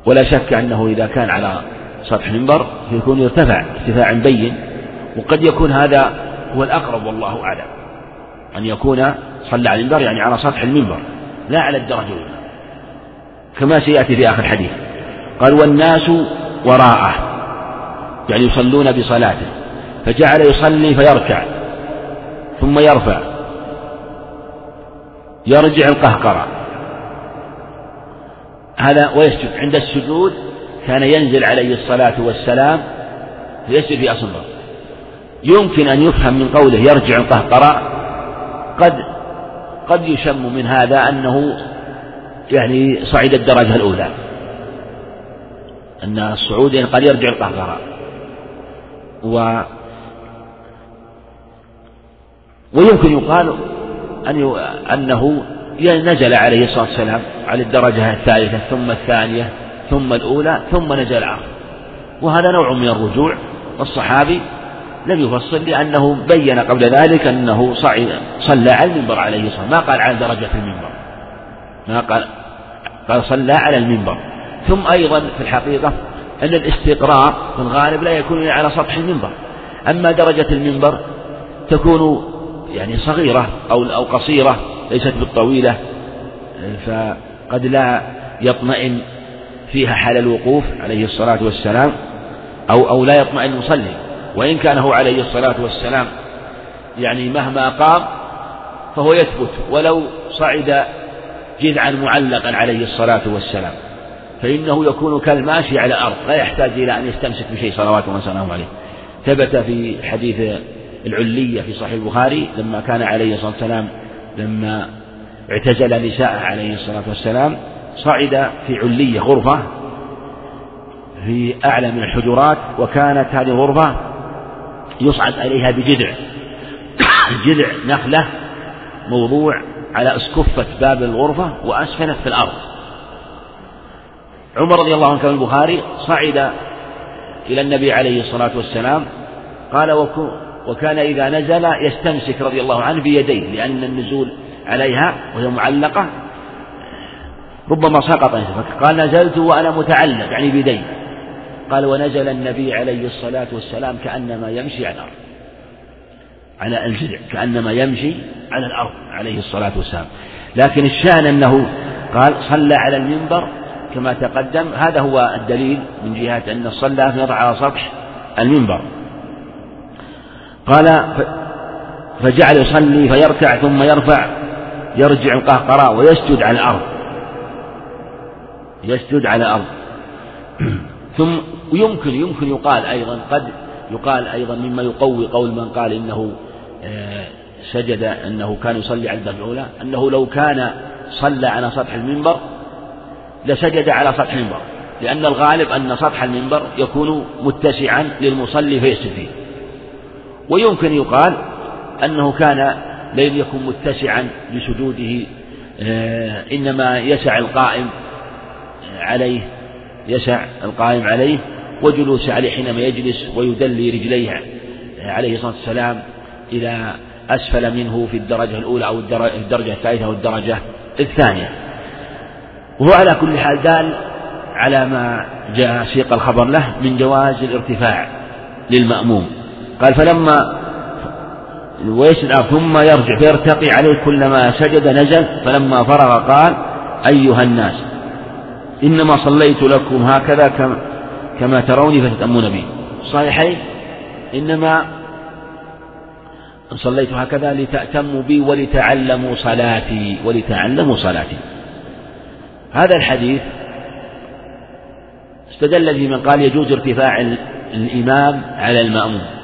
ولا شك أنه إذا كان على سطح المنبر يكون يرتفع ارتفاعا بين. وقد يكون هذا هو الأقرب والله أعلم. أن يكون صلى على المنبر يعني على سطح المنبر لا على الدرجة الأولى. كما سيأتي في آخر الحديث. قال والناس وراءه. يعني يصلون بصلاته. فجعل يصلي فيركع. ثم يرفع. يرجع القهقرة. هذا ويسجد. عند السجود كان ينزل عليه الصلاة والسلام فيسجد في أصل يمكن أن يفهم من قوله يرجع القهقرة. قد قد يشم من هذا أنه يعني صعد الدرجة الأولى. أن الصعود يعني قد يرجع القهقرة. و ويمكن يقال أن أنه نزل عليه الصلاة والسلام على الدرجة الثالثة ثم الثانية ثم الأولى ثم نزل العرض وهذا نوع من الرجوع. والصحابي لم يفصل لأنه بين قبل ذلك أنه صلى على المنبر عليه الصلاة ما قال على درجة المنبر. ما قال قال صلى على المنبر. ثم أيضا في الحقيقة أن الاستقراء في الغالب لا يكون إلا على سطح المنبر. أما درجة المنبر تكون يعني صغيرة أو أو قصيرة ليست بالطويلة فقد لا يطمئن فيها حال الوقوف عليه الصلاة والسلام أو أو لا يطمئن المصلي وإن كان هو عليه الصلاة والسلام يعني مهما قام فهو يثبت ولو صعد جذعا معلقا عليه الصلاة والسلام. فإنه يكون كالماشي على الأرض لا يحتاج إلى أن يستمسك بشيء صلوات وسلامه عليه. ثبت في حديث العلية في صحيح البخاري لما كان عليه الصلاة والسلام لما اعتزل نساءه عليه الصلاة والسلام صعد في علية غرفة في أعلى من الحجرات وكانت هذه الغرفة يصعد إليها بجذع. [coughs] جذع نخلة موضوع على أسكفة باب الغرفة وأسفلت في الأرض. عمر رضي الله عنه كان البخاري صعد إلى النبي عليه الصلاة والسلام قال وكان إذا نزل يستمسك رضي الله عنه بيديه لأن النزول عليها وهي معلقة. ربما سقط قال نزلت وأنا متعلق يعني بيدي. قال ونزل النبي عليه الصلاة والسلام كأنما يمشي على الأرض. على الجذع كأنما يمشي على الأرض عليه الصلاة والسلام. لكن الشأن أنه قال صلى على المنبر كما تقدم. هذا هو الدليل من جهة أن الصلاة يضع على سطح المنبر. قال فجعل يصلي فيركع ثم يرفع يرجع القهقراء ويسجد على الأرض. يسجد على الأرض. [clears throat] ثم يمكن يمكن يقال أيضا قد يقال أيضا مما يقوي قول من قال إنه آه، سجد أنه كان يصلي على الدرجة الأولى أنه لو كان صلى على سطح المنبر لسجد على سطح المنبر لأن الغالب أن سطح المنبر يكون متسعا للمصلي فيسجد فيه. ويمكن يقال أنه كان لم يكن متسعا لسجوده آه، إنما يسع القائم عليه يسع القائم عليه وجلوس عليه حينما يجلس ويدلي رجليه عليه الصلاة والسلام إلى أسفل منه في الدرجة الأولى أو الدرجة الثالثة أو الدرجة الثانية. وهو على كل حال دال على ما جاء سيق الخبر له من جواز الارتفاع للمأموم. قال فلما ويسجد ثم يرجع فيرتقي عليه كلما سجد نزل فلما فرغ قال أيها الناس إنما صليت لكم هكذا كما, كما تروني فتتأمون بي. صحيحين؟ إنما صليت هكذا لتأتموا بي ولتعلموا صلاتي ولتعلموا صلاتي. هذا الحديث استدل به من قال يجوز ارتفاع الإمام على المأموم.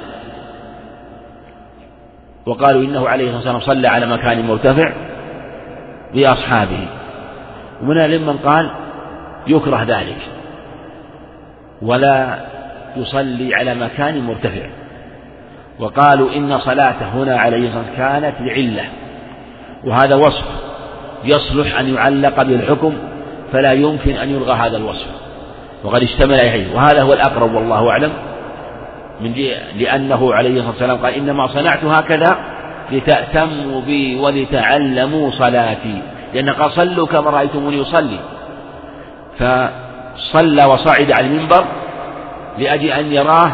وقالوا إنه عليه الصلاة والسلام صلى على مكان مرتفع بأصحابه ومن من قال يكره ذلك. ولا يصلي على مكان مرتفع. وقالوا إن صلاته هنا عليه الصلاة والسلام كانت لعلة. وهذا وصف يصلح أن يعلق بالحكم فلا يمكن أن يلغى هذا الوصف. وقد اشتمل عليه. وهذا هو الأقرب والله أعلم. من لأنه عليه الصلاة والسلام قال إنما صنعت هكذا لتأتموا بي ولتعلموا صلاتي. لأن قال صلوا كما رأيتموني يصلي فصلى وصعد على المنبر لأجل أن يراه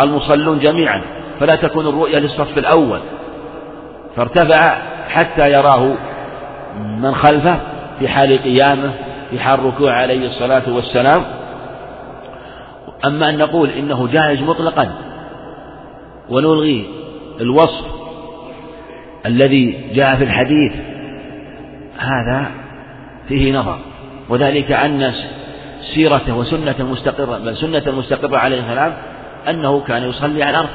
المصلون جميعا. فلا تكون الرؤية للصف الأول. فارتفع حتى يراه من خلفه في حال قيامه في حال ركوع عليه الصلاة والسلام. أما أن نقول إنه جائز مطلقا ونلغي الوصف الذي جاء في الحديث هذا فيه نظر. وذلك أن سيرته وسنة مستقرة بل سنة مستقرة عليه السلام أنه كان يصلي على الأرض.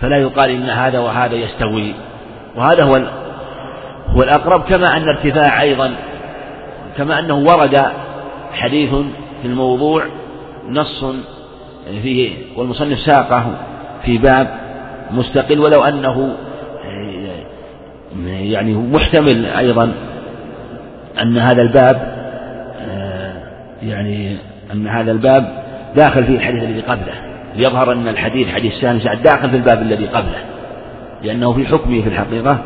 فلا يقال إن هذا وهذا يستوي. وهذا هو هو الأقرب كما أن ارتفاع أيضا كما أنه ورد حديث في الموضوع نص فيه والمصنف ساقه في باب مستقل ولو أنه يعني محتمل أيضا أن هذا الباب يعني أن هذا الباب داخل فيه الحديث الذي قبله. يظهر أن الحديث حديث سالم سعد داخل في الباب الذي قبله لأنه في حكمه في الحقيقة.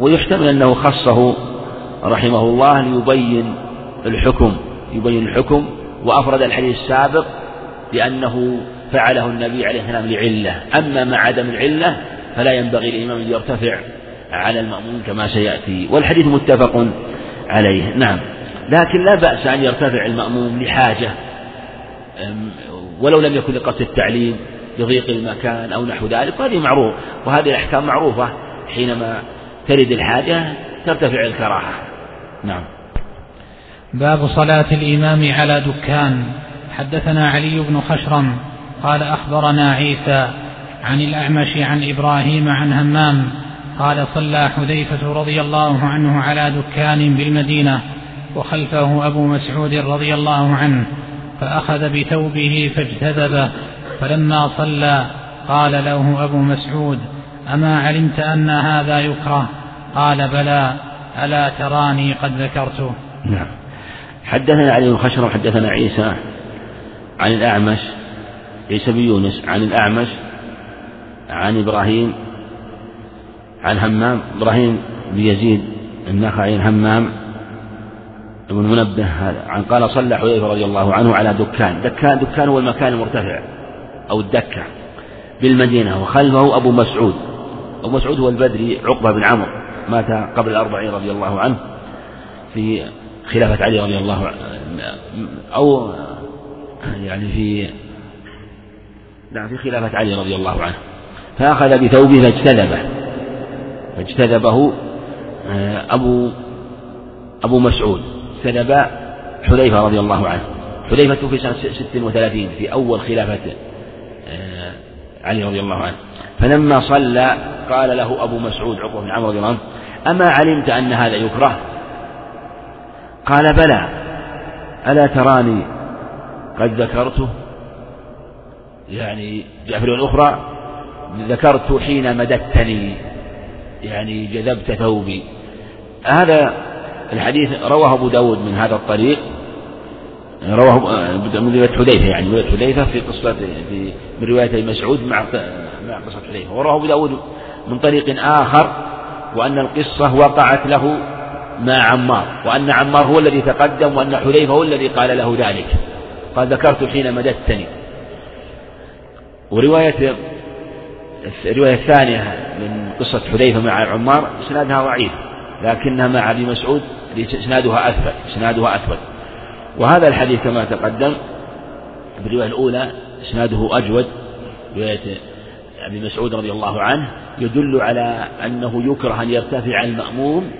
ويحتمل أنه خصه رحمه الله ليبين الحكم يبين الحكم وأفرد الحديث السابق لأنه فعله النبي عليه السلام لعلة. أما مع عدم العلة فلا ينبغي الإمام أن يرتفع على المأمون كما سيأتي. والحديث متفق عليه. نعم. لكن لا بأس أن يرتفع المأموم لحاجة ولو لم يكن لقصد التعليم لضيق المكان أو نحو ذلك وهذه معروف وهذه الأحكام معروفة. حينما ترد الحاجة ترتفع الكراهة. نعم. باب صلاة الإمام على دكان. حدثنا علي بن خشرم قال أخبرنا عيسى عن الأعمش عن إبراهيم عن همام قال صلى حذيفة رضي الله عنه على دكان بالمدينة وخلفه أبو مسعود رضي الله عنه فأخذ بثوبه فاجتذبه فلما صلى قال له أبو مسعود أما علمت أن هذا يكره؟ قال بلى ألا تراني قد ذكرته؟ نعم. حدثنا علي بن خشرم حدثنا عيسى عن الأعمش عيسى بن يونس عن الأعمش عن إبراهيم عن همام إبراهيم بن يزيد النخعي همام ابن منبه هذا عن قال صلى حذيفة رضي الله عنه على دكان دكان دكان هو المكان المرتفع أو الدكة بالمدينة وخلفه أبو مسعود أبو مسعود هو البدري عقبة بن عمرو مات قبل الأربعين رضي الله عنه في خلافة علي رضي الله عنه أو يعني في نعم في خلافة علي رضي الله عنه. فأخذ بثوبه فاجتذبه. فاجتذبه آه، أبو أبو مسعود. اجتذب حذيفة رضي الله عنه. حذيفة توفي سنة ست وثلاثين في أول خلافة آه، علي رضي الله عنه. فلما صلى قال له أبو مسعود عقبة بن عمرو رضي الله عنه أما علمت أن هذا يكره؟ قال بلى. ألا تراني قد ذكرته؟ يعني جاء في الأخرى ذكرت حين مددتني يعني جذبت ثوبي. هذا الحديث رواه أبو داود من هذا الطريق. رواه من رواية حذيفة يعني رواية حذيفة في قصة في من رواية مسعود مع مع قصة حذيفة. ورواه أبو داود من طريق آخر وأن القصة وقعت له مع عمار وأن عمار هو الذي تقدم وأن حذيفة هو الذي قال له ذلك. قال ذكرت حين مددتني. ورواية الرواية الثانية من قصة حذيفة مع عمار إسنادها ضعيف لكنها مع أبي مسعود إسنادها أثبت إسنادها أثبت. وهذا الحديث كما تقدم بالرواية الأولى إسناده أجود رواية أبي مسعود رضي الله عنه يدل على أنه يكره أن يرتفع المأموم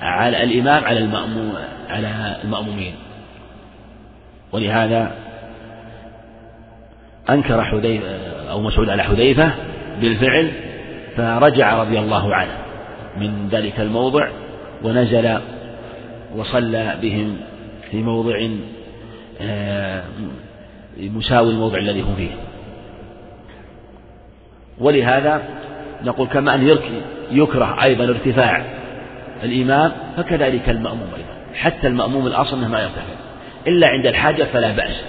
على الإمام على المأموم على المأمومين. ولهذا أنكر حذيفة أو مسعود على حذيفة بالفعل فرجع رضي الله عنه من ذلك الموضع ونزل وصلى بهم في موضع آه، مساوي الموضع الذي هم فيه. ولهذا نقول كما أن يكره أيضا ارتفاع الإمام فكذلك المأموم أيضا. حتى المأموم الأصل ما يرتفع إلا عند الحاجة فلا بأس.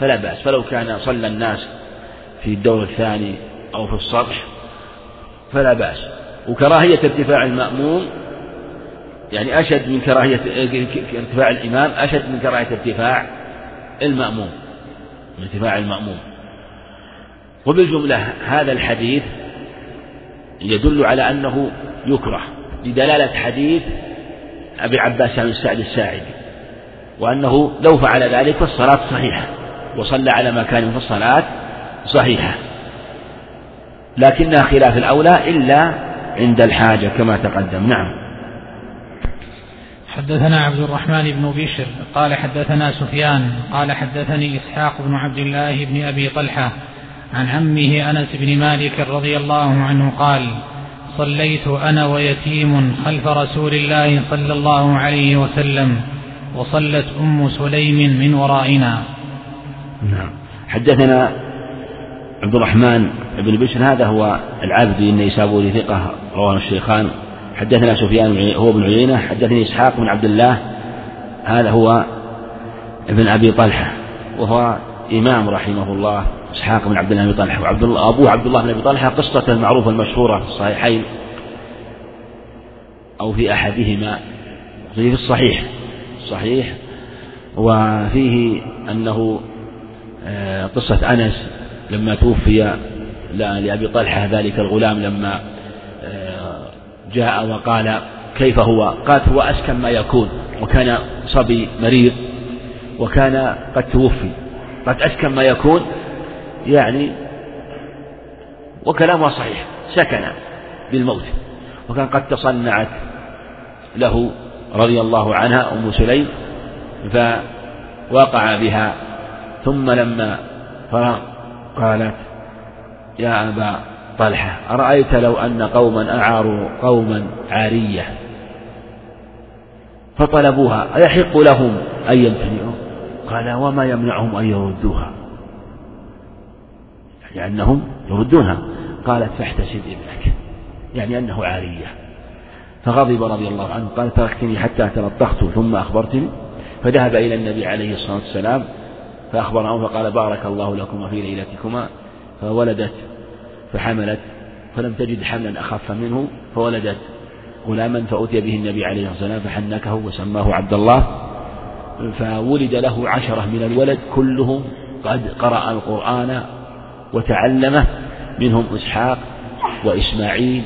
فلا بأس. فلو كان صلى الناس في الدور الثاني أو في السطح فلا بأس. وكراهية ارتفاع المأموم يعني أشد من كراهية ارتفاع الإمام أشد من كراهية ارتفاع المأموم. ارتفاع المأموم. وبالجملة هذا الحديث يدل على أنه يكره. لدلالة حديث أبي العباس بن سعد الساعدي وأنه لو فعل ذلك فالصلاة صحيحة وصلى على ما كان في الصلاة صحيحة. لكنها خلاف الأولى إلا عند الحاجة كما تقدم. نعم. حدثنا عبد الرحمن بن بشر قال حدثنا سفيان قال حدثني إسحاق بن عبد الله بن أبي طلحة عن عمه أنس بن مالك رضي الله عنه قال صليت أنا ويتيم خلف رسول الله صلى الله عليه وسلم وصلت أم سليم من ورائنا. نعم. حدثنا عبد الرحمن بن بشر هذا هو العبد النيسابوري ثقة رواه الشيخان. حدثنا سفيان هو بن عيينة. حدثني إسحاق بن عبد الله هذا هو ابن أبي طلحة وهو إمام رحمه الله إسحاق بن عبد الله بن طلحة وعبد الله أبوه عبد الله بن أبي طلحة قصته المعروفة المشهورة في الصحيحين أو في أحدهما في الصحيح الصحيح وفيه أنه آه، قصة أنس لما توفي لأبي طلحة ذلك الغلام لما آه، جاء وقال كيف هو؟ قالت هو أسكن ما يكون وكان صبي مريض وكان قد توفي. قد أسكن ما يكون يعني وكلامها صحيح سكن بالموت. وكان قد تصنعت له رضي الله عنها أم سليم فوقع بها. ثم لما فرغ قالت يا أبا طلحة أرأيت لو أن قوما أعاروا قوما عارية؟ فطلبوها أيحق لهم أن يمتنعوا؟ قال وما يمنعهم أن يردوها؟ يعني أنهم يردونها. قالت فاحتسب ابنك. يعني أنه عارية. فغضب رضي الله عنه. قال تركتني حتى تلطخت ثم أخبرتني. فذهب إلى النبي عليه الصلاة والسلام فأخبره فقال بارك الله لكما في ليلتكما. فولدت فحملت. فلم تجد حملا أخف منه فولدت. غلاما فأتي به النبي عليه الصلاة والسلام فحنكه وسماه عبد الله. فولد له عشرة من الولد كلهم قد قرأ القرآن وتعلمه منهم إسحاق وإسماعيل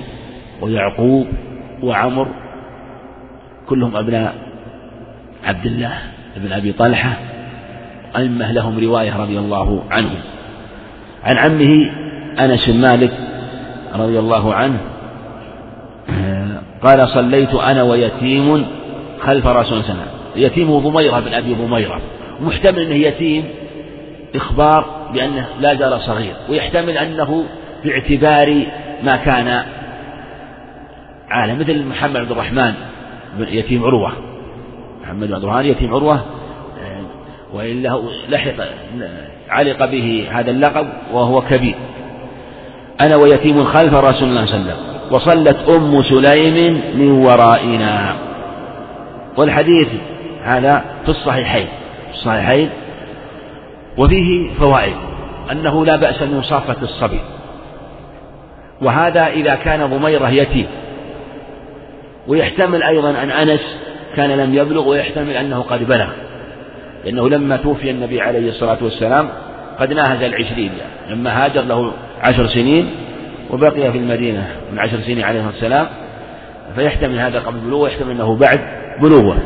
ويعقوب وعمر كلهم أبناء عبد الله بن أبي طلحة أئمة لهم رواية رضي الله عنهم. عن عمه أنس بن مالك رضي الله عنه قال صليت أنا ويتيم خلف رسول الله يتيم ضميرة بن أبي ضميرة. محتمل أنه يتيم إخبار بأنه لا زال صغير ويحتمل أنه باعتبار ما كان عالم مثل محمد عبد الرحمن يتيم عروة. محمد عبد الرحمن يتيم عروة وإلا لحق علق به هذا اللقب وهو كبير. أنا ويتيم خلف رسول الله صلى الله عليه وسلم وصلت أم سليم من ورائنا. والحديث هذا في الصحيحين. الصحيحين وفيه فوائد أنه لا بأس من مصافة الصبي. وهذا إذا كان ضميرة يتيم. ويحتمل أيضا أن أنس كان لم يبلغ ويحتمل أنه قد بلغ. لأنه لما توفي النبي عليه الصلاة والسلام قد ناهز العشرين لما هاجر له عشر سنين وبقي في المدينة من عشر سنين عليه الصلاة والسلام فيحتمل هذا قبل بلوغه ويحتمل أنه بعد بلوغه.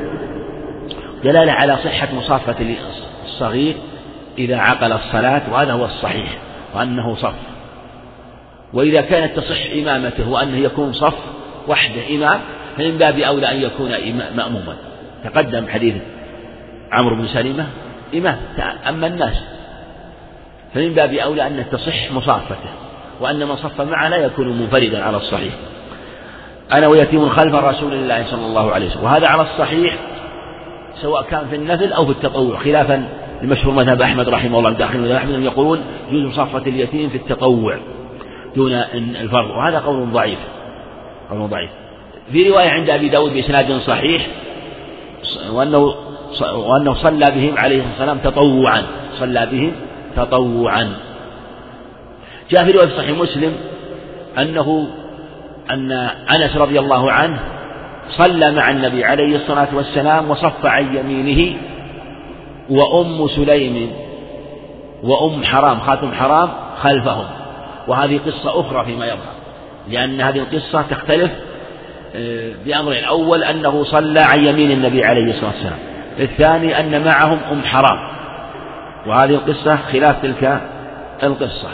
دلالة على صحة مصافة الصغير إذا عقل الصلاة وهذا هو الصحيح وأنه صف. وإذا كانت تصح إمامته وأنه يكون صف وحده إمام فمن باب أولى أن يكون مأموما. تقدم حديث عمرو بن سلمة إمام أما الناس. فمن باب أولى أن تصح مصافته وأن من صف معه لا يكون منفردا على الصحيح. أنا ويتيم خلف رسول الله صلى الله عليه وسلم. وهذا على الصحيح سواء كان في النفل أو في التطوع خلافا لمشهور مذهب أحمد رحمه الله داخل مذهب أحمد يقولون يجوز مصافة اليتيم في التطوع دون الفرض وهذا قول ضعيف قول ضعيف. في رواية عند أبي داود بإسناد صحيح وأنه وأنه صلى بهم عليه الصلاة والسلام تطوعا صلى بهم تطوعا. جاء في رواية صحيح مسلم أنه أن أنس رضي الله عنه صلى مع النبي عليه الصلاة والسلام وصف عن يمينه وأم سليم وأم حرام خاتم حرام خلفهم. وهذه قصة أخرى فيما يظهر لأن هذه القصة تختلف آه، بأمر الأول أنه صلى عن يمين النبي عليه الصلاة والسلام الثاني أن معهم أم حرام. وهذه القصة خلاف تلك القصة.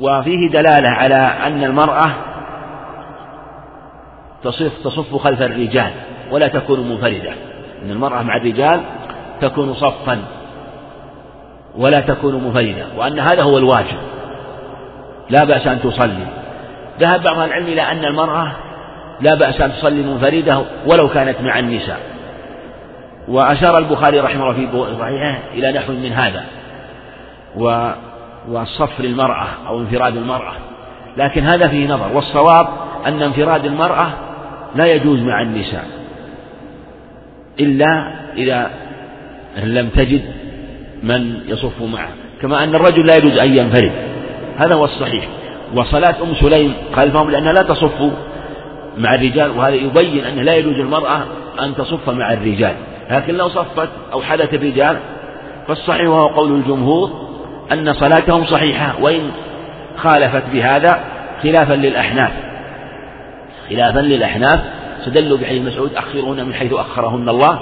وفيه دلالة على أن المرأة تصف تصف خلف الرجال ولا تكون منفردة. أن المرأة مع الرجال تكون صفا ولا تكون منفردة وأن هذا هو الواجب. لا بأس أن تصلي. ذهب بعض العلم إلى أن المرأة لا بأس أن تصلي منفردة ولو كانت مع النساء. وأشار البخاري رحمه الله في صحيحه إلى نحو من هذا. و والصف للمرأة أو انفراد المرأة. لكن هذا فيه نظر. والصواب أن انفراد المرأة لا يجوز مع النساء إلا إذا لم تجد من يصف معه كما أن الرجل لا يجوز أن ينفرد هذا هو الصحيح. وصلاة أم سليم خلفهم لأنها لا تصف مع الرجال وهذا يبين أنه لا يجوز المرأة أن تصف مع الرجال لكن لو صفت أو حدث الرجال فالصحيح وهو قول الجمهور أن صلاتهم صحيحة وإن خالفت بهذا خلافا للأحناف. خلافا للأحناف استدلوا بحديث مسعود أخرهن من حيث أخرهن الله.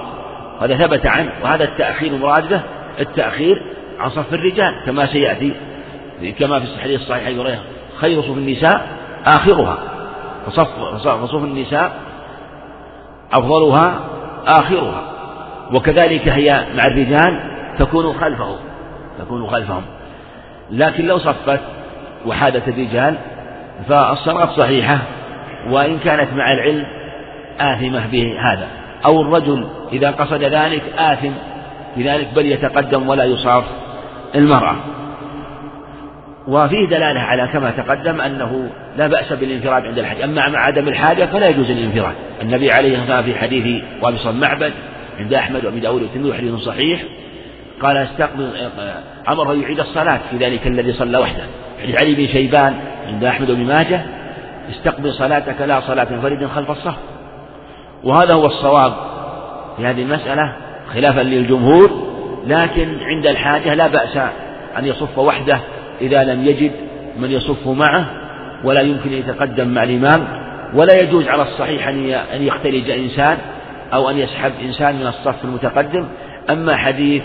هذا ثبت عنه وهذا التأخير مراد به التأخير عن صف الرجال كما سيأتي كما في الحديث الصحيح أبي خير صف النساء آخرها. فصف فصف النساء أفضلها آخرها. وكذلك هي مع الرجال تكون خلفه تكون خلفهم. لكن لو صفت وحادت الرجال فالصلاة صحيحة. وإن كانت مع العلم آثمة بهذا. أو الرجل إذا قصد ذلك آثم بذلك بل يتقدم ولا يصاف المرأة. وفيه دلالة على كما تقدم أنه لا بأس بالانفراد عند الحاجة أما مع عدم الحاجة فلا يجوز الانفراد. النبي عليه الصلاة والسلام في حديث وأبي معبد عند أحمد وأبي داود والترمذي حديث صحيح قال استقبل أمره يعيد الصلاة في ذلك الذي صلى وحده. حديث علي بن شيبان عند أحمد وابن ماجه استقبل صلاتك لا صلاة فرد خلف الصف. وهذا هو الصواب في هذه المسألة خلافا للجمهور لكن عند الحاجة لا بأس أن يصف وحده إذا لم يجد من يصف معه ولا يمكن أن يتقدم مع الإمام ولا يجوز على الصحيح أن يختلج إنسان أو أن يسحب إنسان من الصف المتقدم. أما حديث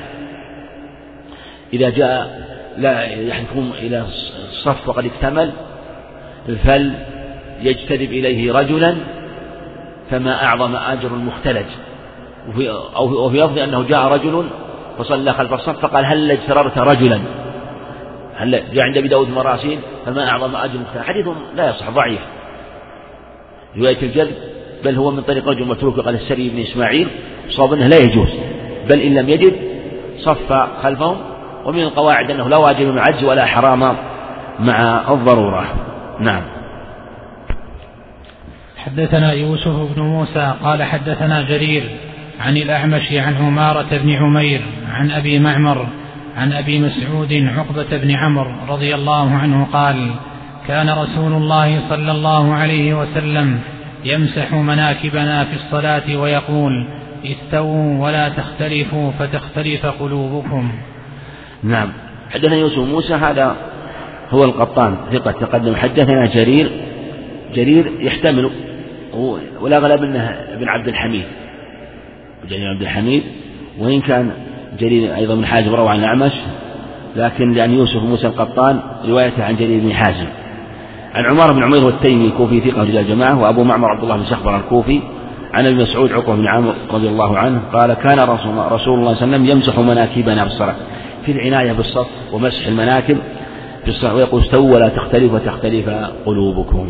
إذا جاء لا يحكم إلى الصف وقد اكتمل فل يجتذب إليه رجلا فما أعظم أجر المختلج. وفي أو في لفظ أنه جاء رجل فصلى خلف الصف فقال هل اجتررت رجلا؟ هل جاء عند أبي داود مراسيل؟ فما أعظم أجر المختلج؟ حديث لا يصح ضعيف. رواية الجلد بل هو من طريق رجل متروك قال السري بن إسماعيل صاب أنه لا يجوز. بل إن لم يجد صف خلفهم ومن القواعد أنه لا واجب مع عجز ولا حرام مع الضرورة. نعم. حدثنا يوسف بن موسى قال حدثنا جرير عن الأعمش عن عمارة بن عمير عن أبي معمر عن أبي مسعود عقبة بن عمرو رضي الله عنه قال كان رسول الله صلى الله عليه وسلم يمسح مناكبنا في الصلاة ويقول استووا ولا تختلفوا فتختلف قلوبكم. نعم. حدثنا يوسف موسى هذا هو القطان ثقة تقدم. حدثنا جرير جرير يحتمل والأغلب أنه ابن عبد الحميد. جرير عبد الحميد وإن كان جرير أيضا بن حازم روى عن الأعمش لكن لأن يوسف موسى القطان روايته عن جرير بن حازم. عن عمر بن عمير والتيمي الكوفي ثقة رجال الجماعة وأبو معمر عبد الله بن شخبر الكوفي عن ابي مسعود عقبة بن عامر رضي الله عنه قال كان رسول الله, صلى الله عليه وسلم يمسح مناكبنا بالصلاة في العناية بالصف ومسح المناكب في الصلاة ويقول استووا ولا تختلف وتختلف قلوبكم.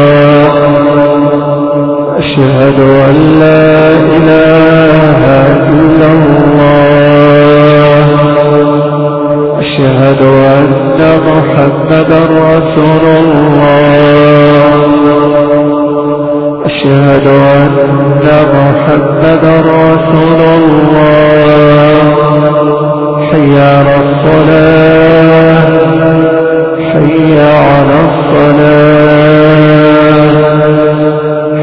أشهد أن لا إله إلا الله. أشهد أن محمدا رسول الله. أشهد أن محمدا رسول الله. حي على الصلاة. حي على الصلاة.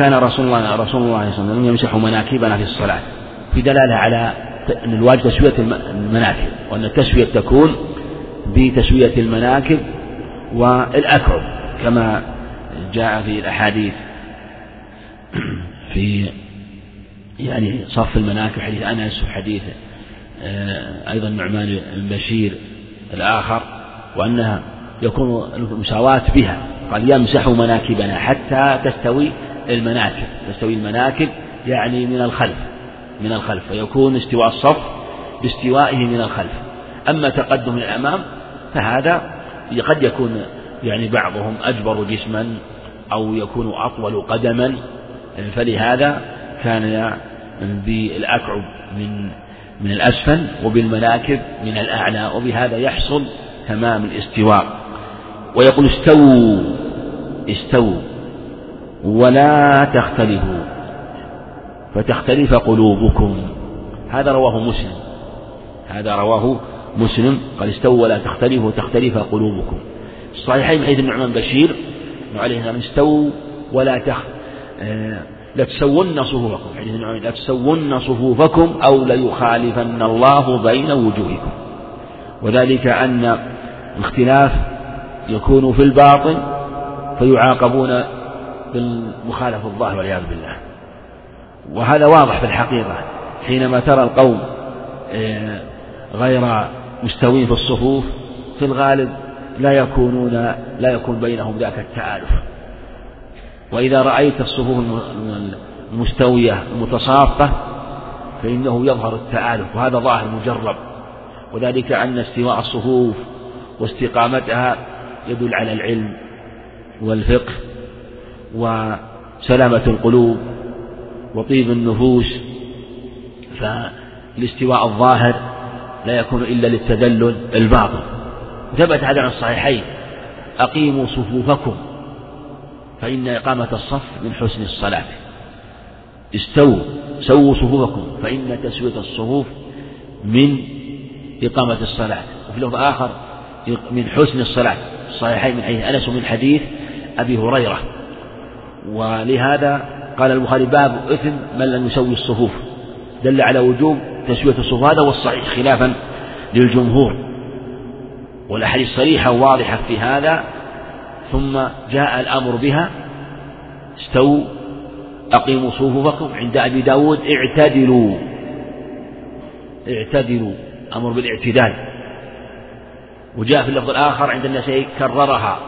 كان رسول الله رسول الله صلى الله عليه وسلم يمسح مناكبنا في الصلاة. في دلالة على أن الواجب تسوية المناكب وأن التسوية تكون بتسوية المناكب والأكعب كما جاء في الأحاديث. [clears throat] في يعني صف المناكب حديث أنس وحديث آه، أيضا نعمان بن بشير الآخر وأنها يكون المساواة بها. قال يمسح مناكبنا حتى تستوي المناكب تستوي المناكب يعني من الخلف من الخلف فيكون استواء الصف باستوائه من الخلف. أما تقدم الأمام فهذا قد يكون يعني بعضهم أجبر جسما أو يكون أطول قدما فلهذا كان بالأكعب من من الأسفل وبالمناكب من الأعلى وبهذا يحصل تمام الاستواء. ويقول استووا استووا. ولا تختلفوا فتختلف قلوبكم. هذا رواه مسلم. هذا رواه مسلم. قال استووا ولا تختلفوا تختلف قلوبكم. الصحيحين من حديث النعمان بشير. عليه استووا ولا تخ آه لا تسون صفوفكم. حديث النعمان لا تسون صفوفكم أو ليخالفن الله بين وجوهكم. وذلك أن الاختلاف يكون في الباطن فيعاقبون بالمخالفة الظاهر والعياذ بالله. وهذا واضح في الحقيقة. حينما ترى القوم آه، غير مستوين في الصفوف في الغالب لا يكونون لا يكون بينهم ذاك التآلف. وإذا رأيت الصفوف المستوية المتصافة فإنه يظهر التآلف. وهذا ظاهر مجرب. وذلك أن استواء الصفوف واستقامتها يدل على العلم والفقه. وسلامة القلوب وطيب النفوس فالاستواء الظاهر لا يكون إلا للتدلل الباطن. ثبت هذا عن الصحيحين أقيموا صفوفكم فإن إقامة الصف من حسن الصلاة. استووا سووا صفوفكم فإن تسوية الصفوف من إقامة الصلاة. وفي لفظ آخر من حسن الصلاة. الصحيحين من حديث أنس ومن حديث أبي هريرة. ولهذا قال البخاري باب إثم من لم يسوي الصفوف. دل على وجوب تسوية الصفوف. هذا هو الصحيح خلافا للجمهور. والأحاديث صريحة واضحة في هذا. ثم جاء الأمر بها. استووا أقيموا صفوفكم عند أبي داود. اعتدلوا. اعتدلوا. أمر بالإعتدال. وجاء في اللفظ الآخر عند النسائي كررها.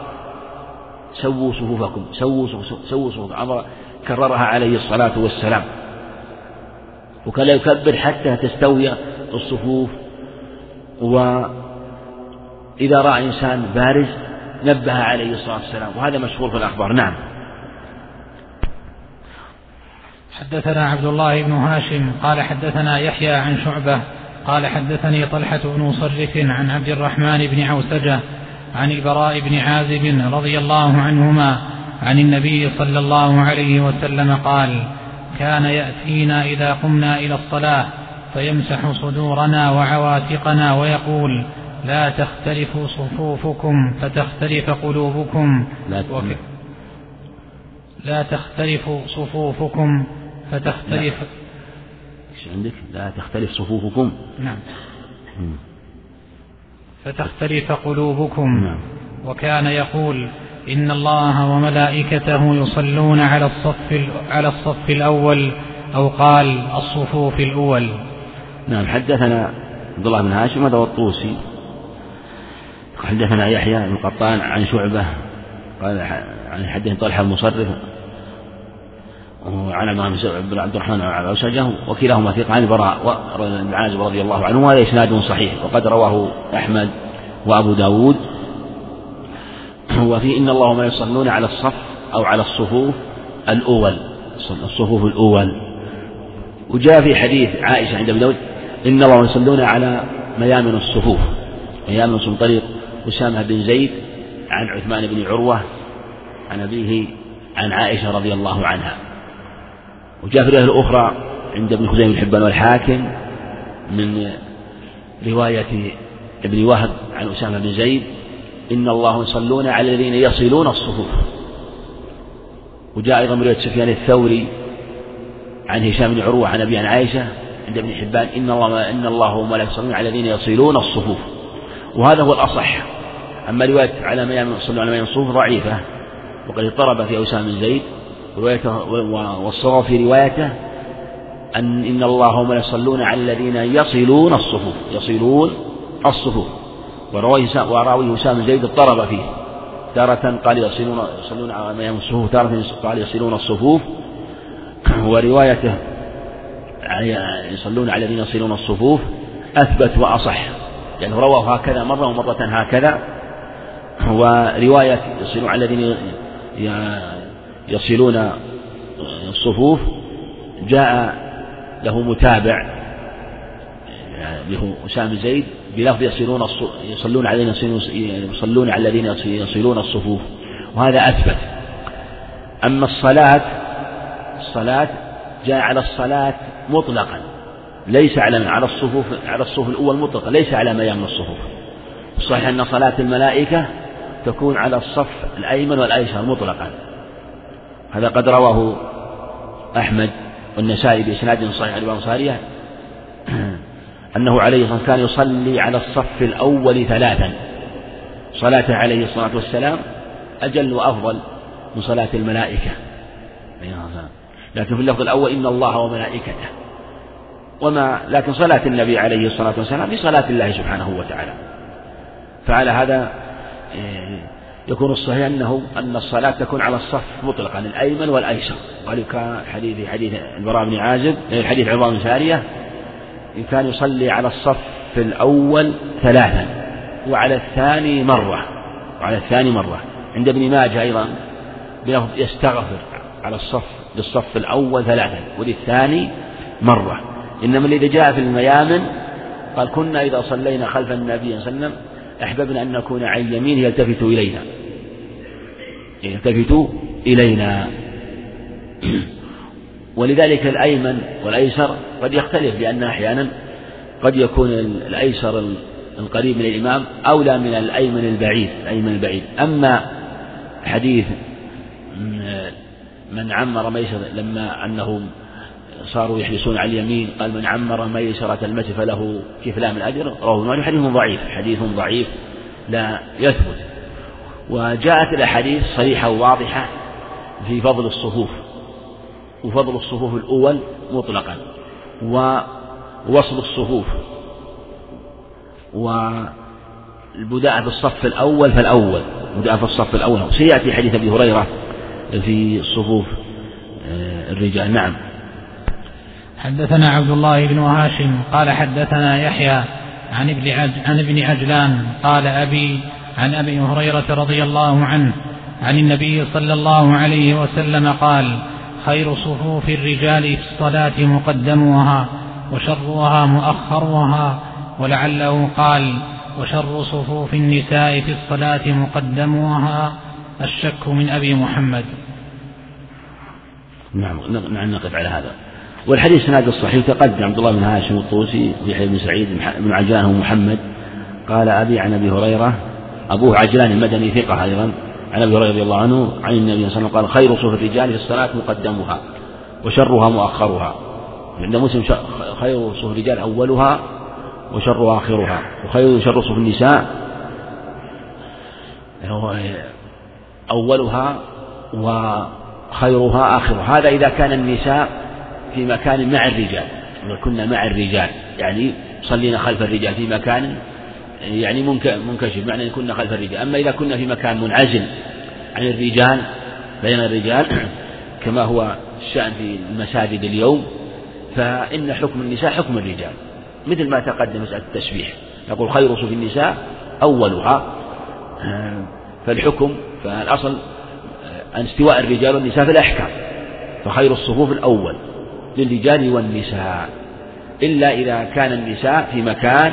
سووا صفوفكم سووا سووا صفوفكم أمر كررها عليه الصلاة والسلام. وكان يكبر حتى تستوي الصفوف. وإذا رأى إنسان بارز نبه عليه الصلاة والسلام. وهذا مشهور في الأخبار. نعم. حدثنا عبد الله بن هاشم قال حدثنا يحيى عن شعبة قال حدثني طلحة بن مصرف عن عبد الرحمن بن عوسجة عن البراء بن عازب رضي الله عنهما عن النبي صلى الله عليه وسلم قال كان يأتينا إذا قمنا إلى الصلاة فيمسح صدورنا وعواتقنا ويقول لا تختلف صفوفكم فتختلف قلوبكم لا, لا تختلف صفوفكم فتختلف إيش عندك؟ لا تختلف صفوفكم. نعم. فتختلف قلوبكم. نعم. وكان يقول إن الله وملائكته يصلون على الصف على الصف الأول أو قال الصفوف الأول. نعم. حدثنا عبد الله بن هاشم هذا الطوسي. حدثنا يحيى بن قطان عن شعبة قال عن حدث طلحة المصرف وعن بن عبد الرحمن العوسجة وكلاهما ثقة عن البراء بن عازب رضي الله عنه وهذا إسناد صحيح وقد رواه أحمد وأبو داود. وفي إن الله ما يصلون على الصف أو على الصفوف الأول الصفوف الأول. وجاء في حديث عائشة عند ابن داود إن الله يصلون على ميامن الصفوف ميامن من طريق أسامة بن زيد عن عثمان بن عروة عن أبيه عن عائشة رضي الله عنها. وجاء في الرواية الأخرى عند ابن خزيمة بن حبان والحاكم من رواية ابن وهب عن أسامة بن زيد إن الله يصلون على الذين يصلون الصفوف. وجاء أيضا من رواية سفيان الثوري عن هشام بن عروة عن أبي عن عائشة عند ابن حبان إن الله إن الله وملائكته يصلون على الذين يصلون الصفوف. وهذا هو الأصح. أما رواية على ما يصلون على ما الصفوف ضعيفة وقد اضطرب في أوسام بن زيد. والصواب في روايته أن إن الله وملائكته يصلون على الذين يصلون الصفوف يصلون الصفوف. أسامة بن زيد اضطرب فيه. تارة قال يصلون يصلون على الصفوف. تارة قال يصلون الصفوف. وروايته يصلون على الذين يصلون الصفوف أثبت وأصح. يعني رواه هكذا مرة ومرة هكذا. ورواية يصلون على الذين يصلون الصفوف جاء له متابع له أسامة زيد بلفظ يصلون يصلون الذين يصلون على الذين يصلون الصفوف وهذا أثبت. أما الصلاة الصلاة جاء على الصلاة مطلقا ليس على على الصفوف على الصفوف الأول مطلقا ليس على ما يم الصفوف. صحيح أن صلاة الملائكة تكون على الصف الأيمن والأيسر مطلقا. هذا قد رواه أحمد والنسائي بإسناد صحيح عن الأنصارية [clears throat] أنه عليه الصلاة والسلام كان يصلي على الصف الأول ثلاثا. صلاته عليه الصلاة والسلام أجل وأفضل من صلاة الملائكة. لكن في اللفظ الأول إن الله وملائكته. وما لكن صلاة النبي عليه الصلاة والسلام في صلاة الله سبحانه وتعالى. فعلى هذا إيه، يكون الصحيح أنه أن الصلاة تكون على الصف مطلقا الأيمن والأيسر. قال كان حديث حديث البراء بن عازب إيه، حديث عظام سارية إن كان يصلي على الصف الأول ثلاثا وعلى الثاني مرة وعلى الثاني مرة. عند ابن ماجه أيضا يستغفر على الصف للصف الأول ثلاثا وللثاني مرة. إنما الذي جاء في الميامن قال كنا إذا صلينا خلف النبي صلى الله عليه وسلم أحببنا أن نكون عن يمينه يلتفت إلينا. يلتفت إلينا. [clears throat] ولذلك الأيمن والأيسر قد يختلف لأن أحيانا قد يكون الأيسر القريب من الإمام أولى من الأيمن البعيد الأيمن البعيد. أما حديث من عمر ميسرة لما أنهم صاروا يحرصون على اليمين قال من عمر ميسرة المسجد فله كفلان من الأجر رواه ابن حديث ضعيف حديث ضعيف لا يثبت. وجاءت الأحاديث صريحة وواضحة في فضل الصفوف وفضل الصفوف الأول مطلقا ووصل الصفوف والبداءة في الصف الأول فالأول بداءة في الصف الأول. سيأتي حديث أبي هريرة في صفوف آه، الرجال. نعم. حدثنا عبد الله بن هاشم قال حدثنا يحيى عن ابن عن ابن عجلان قال أبي عن أبي هريرة رضي الله عنه عن النبي صلى الله عليه وسلم قال خير صفوف الرجال في الصلاة مقدموها وشرها مؤخرها ولعله قال وشر صفوف النساء في الصلاة مقدموها الشك من أبي محمد. نعم نعم نقف على هذا. والحديث سناد الصحيح تقدم عبد الله بن هاشم الطوسي يحيى بن سعيد بن عجلان ومحمد. قال أبي عن أبي هريرة أبوه عجلان المدني ثقة أيضا عن أبي هريرة رضي الله عنه عن النبي صلى الله عليه وسلم قال خير صفوف الرجال في الصلاة مقدمها وشرها مؤخرها. عند مسلم خير صفوف الرجال أولها وشر آخرها وخير شر صفوف النساء أولها وخيرها آخرها. هذا إذا كان النساء في مكان مع الرجال. كنا مع الرجال يعني صلينا خلف الرجال في مكان يعني منكشف معنى كنا خلف الرجال. أما إذا كنا في مكان منعزل عن الرجال بين الرجال [clears throat] كما هو الشأن في المساجد اليوم فإن حكم النساء حكم الرجال. مثل ما تقدم مسألة التسبيح نقول خير صفوف النساء أولها. [clears throat] فالحكم فالأصل أن استواء الرجال والنساء في الأحكام. فخير الصفوف الأول. للرجال والنساء إلا إذا كان النساء في مكان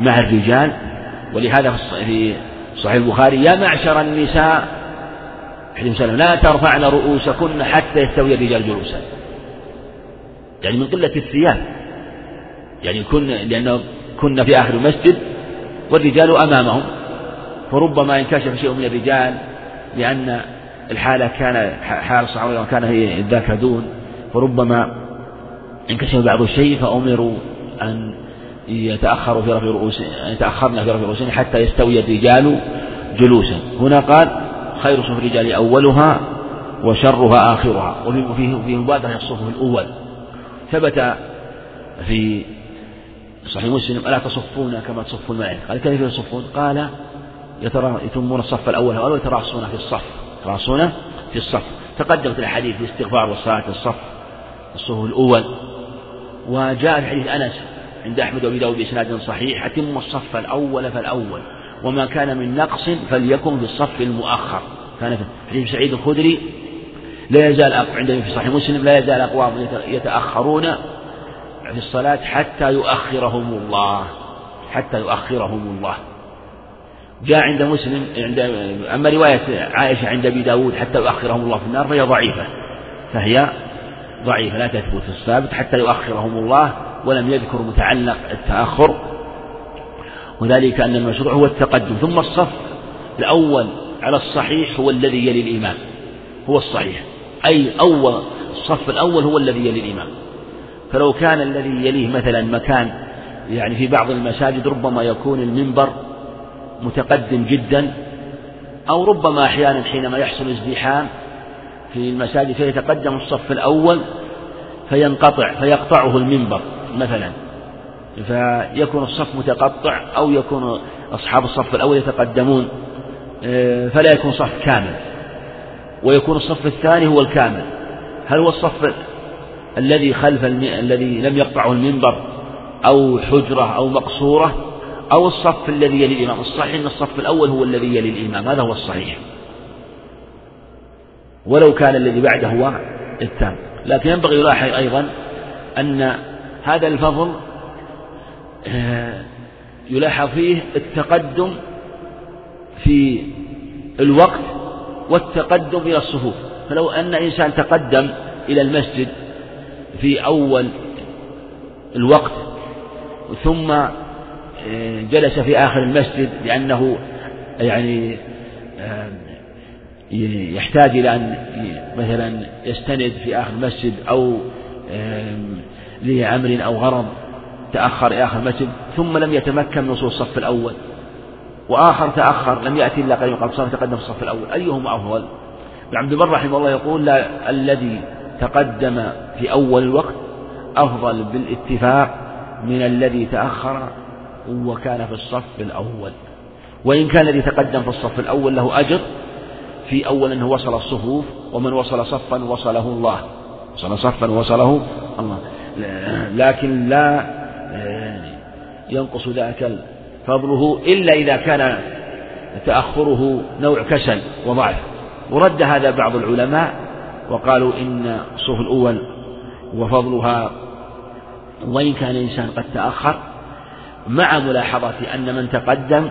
مع الرجال. ولهذا في صحيح البخاري يا معشر النساء وسلم لا ترفعن رؤوسكن حتى يستوي الرجال جلوسا. يعني من قلة الثياب. يعني كن لأنه كنا في آخر المسجد والرجال أمامهم. فربما انكشف شيء من الرجال لأن الحالة كان حال الصحابة وكان هي ذاك دون فربما انكشف بعض الشيء فأمروا أن يتأخروا في رفع رؤوس يتأخرن في رفع رؤوسهم حتى يستوي الرجال جلوسا. هنا قال خير صف الرجال أولها وشرها آخرها. وفي في مبادرة الصفوف الأول. ثبت في صحيح مسلم ألا تصفون كما تصف الملائكة. قال كيف يصفون؟ قال يتمون الصف الأول. أو يتراصون في الصف. يتراصون في الصف. تقدمت الأحاديث في الاستغفار والصلاة في الصف. الصف الأول وجاء في حديث أنس عند أحمد وأبي داود بإسناد صحيح أتم الصف الأول فالأول وما كان من نقص فليكن في الصف المؤخر. كان في حديث سعيد الخدري لا يزال عندما في صحيح مسلم لا يزال أقوام يتأخرون في الصلاة حتى يؤخرهم الله حتى يؤخرهم الله. جاء عند مسلم عند أما رواية عائشة عند أبي داود حتى يؤخرهم الله في النار فهي ضعيفة فهي ضعيفة لا تثبت الثابت حتى يؤخرهم الله ولم يذكر متعلق التأخر. وذلك أن المشروع هو التقدم ثم الصف الأول على الصحيح هو الذي يلي الإمام هو الصحيح. أي أول الصف الأول هو الذي يلي الإمام فلو كان الذي يليه مثلا مكان يعني في بعض المساجد ربما يكون المنبر متقدم جدا أو ربما أحيانا حينما يحصل ازدحام في المساجد فيتقدم الصف الأول فينقطع فيقطعه المنبر مثلا فيكون الصف متقطع أو يكون أصحاب الصف الأول يتقدمون آه، فلا يكون صف كامل ويكون الصف الثاني هو الكامل هل هو الصف الذي خلف. الذي لم يقطعه المنبر أو حجرة أو مقصورة أو الصف الذي يلي الإمام الصحيح أن الصف الأول هو الذي يلي الإمام هذا هو الصحيح ولو كان الذي بعده هو الثاني. لكن ينبغي يلاحظ أيضا أن هذا الفضل آه، يلاحظ فيه التقدم في الوقت والتقدم إلى الصفوف. فلو أن إنسان تقدم إلى المسجد في أول الوقت ثم جلس في آخر المسجد لأنه يعني يحتاج إلى أن مثلا يستند في آخر المسجد أو لأمر أو غرض تأخر إلى آخر المسجد ثم لم يتمكن من وصول الصف الأول وآخر تأخر لم يأتي إلا قليلا قد صار تقدم في الصف الأول أيهما أفضل؟ ابن عبد البر رحمه الله يقول لا الذي تقدم في أول الوقت أفضل بالاتفاق من الذي تأخر وكان في الصف الأول وإن كان الذي تقدم في الصف الأول له أجر في أول أنه وصل الصفوف ومن وصل صفا وصله الله. وصل صفا وصله الله. لكن لا ينقص ذاك فضله إلا إذا كان تأخره نوع كسل وضعف. ورد هذا بعض العلماء وقالوا إن الصف الأول وفضلها وإن كان الإنسان قد تأخر مع ملاحظة أن من تقدم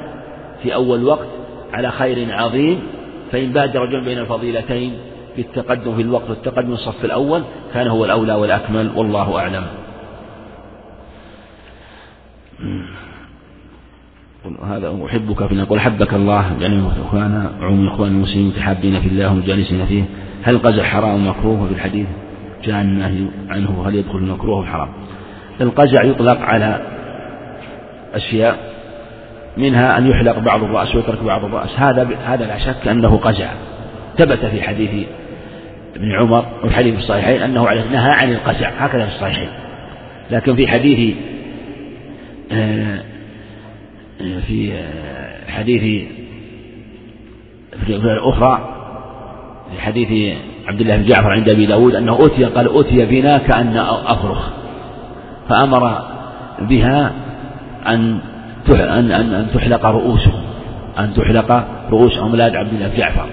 في أول وقت على خير عظيم فإن بادر رجل بين الفضيلتين بالتقدم في الوقت والتقدم الصف الأول كان هو الأولى والأكمل والله أعلم. هذا أحبك في نقول أحبك الله يعني إخوانا عموم إخوان المسلمين متحابين في الله ومجالسين فيه. هل القزح حرام مكروه في الحديث؟ جاء النهي عنه هل يدخل المكروه الحرام القزع يطلق على أشياء منها أن يحلق بعض الرأس ويترك بعض الرأس. هذا هذا لا شك أنه قزع ثبت في حديث ابن عمر وفي حديث الصحيحين أنه نهى عن القزع هكذا في الصحيحين. لكن في حديث آه، في حديث في الأخرى في حديث عبد الله بن جعفر عند أبي داود أنه أتي قال أتي بنا كأن أفرخ. فأمر بها أن أن أن تحلق رؤوسهم أن تحلق رؤوس أولاد عبد الله جعفر.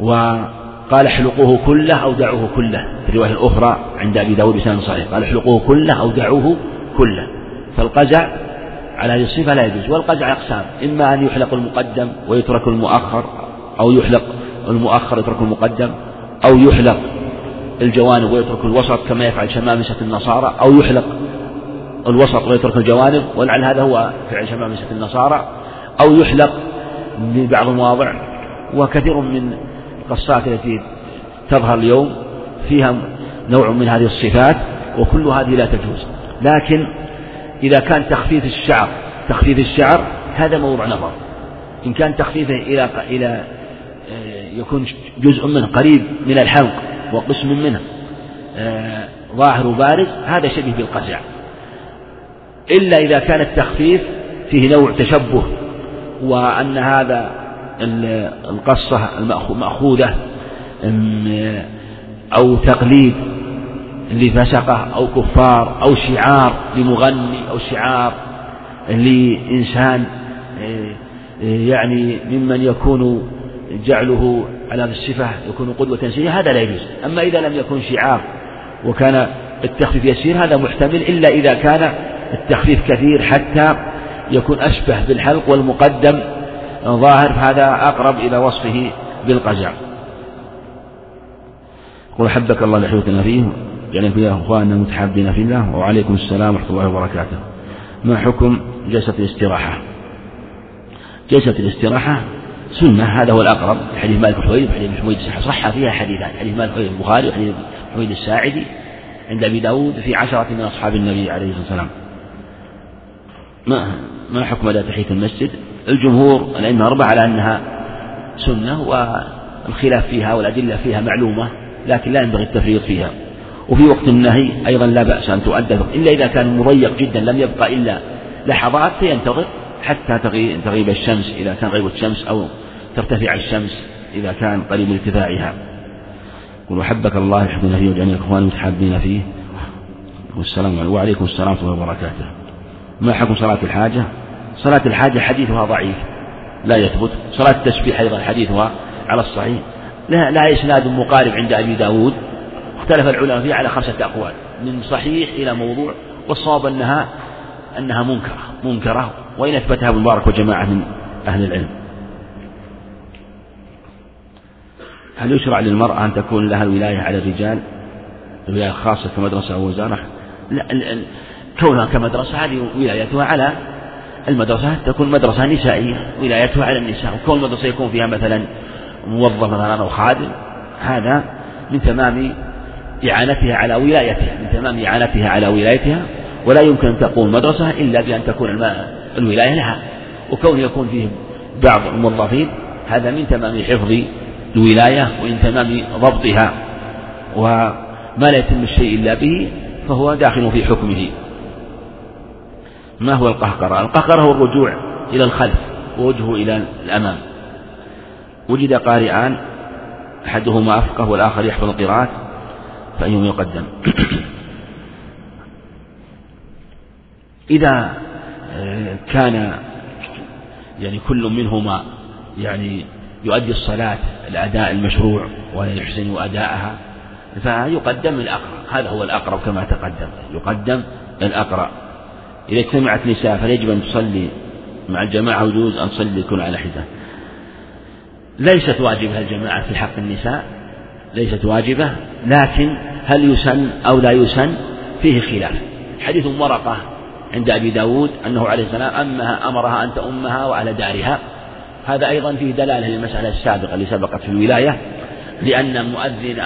وقال احلقوه كله أو دعوه كله في الرواية الأخرى عند أبي داود بسند صحيح قال احلقوه كله أو دعوه كله. فالقزع على هذه الصفة لا يجوز والقزع أقسام إما أن يحلق المقدم ويترك المؤخر أو يحلق المؤخر ويترك المقدم أو يحلق الجوانب ويترك الوسط كما يفعل شمامسة النصارى أو يحلق الوسط ويترك الجوانب ولعل هذا هو فعل شمامسة النصارى أو يحلق ببعض المواضع وكثير من القصات التي تظهر اليوم فيها نوع من هذه الصفات وكل هذه لا تجوز. لكن إذا كان تخفيف الشعر تخفيف الشعر هذا موضوع نظر. إن كان تخفيفه إلى إلى آه، يكون جزء منه قريب من الحلق وقسم منه آه، ظاهر وبارز هذا شبيه بالقزع. إلا إذا كان التخفيف فيه نوع تشبه وأن هذا القصة المأخوذة أو تقليد لفسقة أو كفار أو شعار لمغني أو شعار لإنسان آه، يعني ممن يكون جعله على هذه الصفة يكون قدوة سيئة هذا لا يجوز. أما إذا لم يكن شعار وكان التخفيف يسير هذا محتمل إلا إذا كان التخفيف كثير حتى يكون أشبه بالحلق والمقدم ظاهر فهذا أقرب إلى وصفه بالقزع قل حبك الله لحيوتنا فيه يعني في أخواننا المتحابين في الله وعليكم السلام ورحمة الله وبركاته. ما حكم جلسة الاستراحة؟ جلسة الاستراحة سنة هذا هو الأقرب حديث مالك حويد وحديث حميد صح فيها حديثان حديث مالك حويد البخاري وحديث حميد الساعدي عند أبي داود في عشرة من أصحاب النبي عليه الصلاة والسلام. ما ما حكم أداء تحية المسجد؟ الجمهور الأئمة الأربعة على أنها سنة والخلاف فيها والأدلة فيها معلومة لكن لا ينبغي التفريط فيها. وفي وقت النهي أيضا لا بأس أن تؤدى إلا إذا كان مضيق جدا لم يبقى إلا لحظات فينتظر حتى تغيب الشمس إذا كان غيبة الشمس أو ترتفع الشمس إذا كان قريب ارتفاعها. قل وحبك الله يحبنا فيه وجميع الإخوان المتحابين فيه. والسلام عليكم وعليكم السلام ورحمة الله وبركاته. ما حكم صلاة الحاجة؟ صلاة الحاجة حديثها ضعيف لا يثبت. صلاة التسبيح أيضا حديثها على الصحيح. لا, لا إسناد مقارب عند أبي داود. اختلف العلماء فيها على خمسة أقوال من صحيح إلى موضوع والصواب أنها أنها منكرة منكرة وإن أثبتها ابن مبارك وجماعة من أهل العلم. هل يشرع للمرأة أن تكون لها الولاية على الرجال؟ ولاية خاصة كمدرسة أو وزارة؟ لا كونها كمدرسة هذه ولايتها على المدرسة تكون مدرسة نسائية ولايتها على النساء. وكون المدرسة يكون فيها مثلا موظف مثلا أو خادم هذا من تمام إعانتها على ولايتها من تمام إعانتها على ولايتها. ولا يمكن أن تقوم مدرسة إلا بأن تكون الولاية لها. وكون يكون فيه بعض الموظفين هذا من تمام حفظ الولاية ومن تمام ضبطها. وما لا يتم الشيء إلا به فهو داخل في حكمه. ما هو القهقرة؟ القهقرة هو الرجوع إلى الخلف ووجهه إلى الأمام. وجد قارئان أحدهما أفقه والآخر يحفظ القراءات فأيهم يقدم. [coughs] إذا آه، كان يعني كل منهما يعني يؤدي الصلاة الأداء المشروع ويحسن أداءها فيقدم الأقرأ. هذا هو الأقرب كما تقدم. يقدم الأقرأ. إذا اجتمعت نساء فيجب أن تصلي مع الجماعة ويجوز أن تصلي يكون على حدة. ليست واجبة الجماعة في حق النساء ليست واجبة لكن هل يسن أو لا يسن؟ فيه خلاف. حديث ورقة عند أبي داود أنه عليه السلام أمها أمرها أن تأمها وأهل دارها. هذا أيضا فيه دلالة للمسألة السابقة اللي سبقت في الولاية لأن مؤذن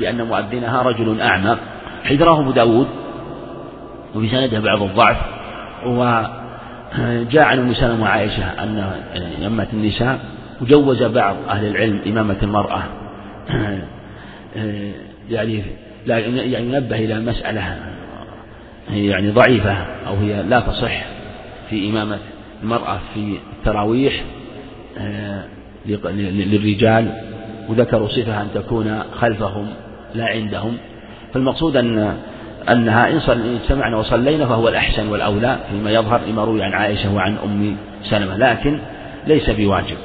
لأن مؤذنها رجل أعمى. رواه أبو داود وفي سنده بعض الضعف وجاء عن أم سلمة وعائشة أن أمة النساء وجوز بعض أهل العلم إمامة المرأة يعني يعني ينبه إلى مسألة يعني ضعيفة أو هي لا تصح في إمامة المرأة في التراويح للرجال وذكروا صفة أن تكون خلفهم لا عندهم. فالمقصود أن أنها إن اجتمعنا وصلينا فهو الأحسن والأولى فيما يظهر لما روي عن عائشة وعن أم سلمة لكن ليس بواجب.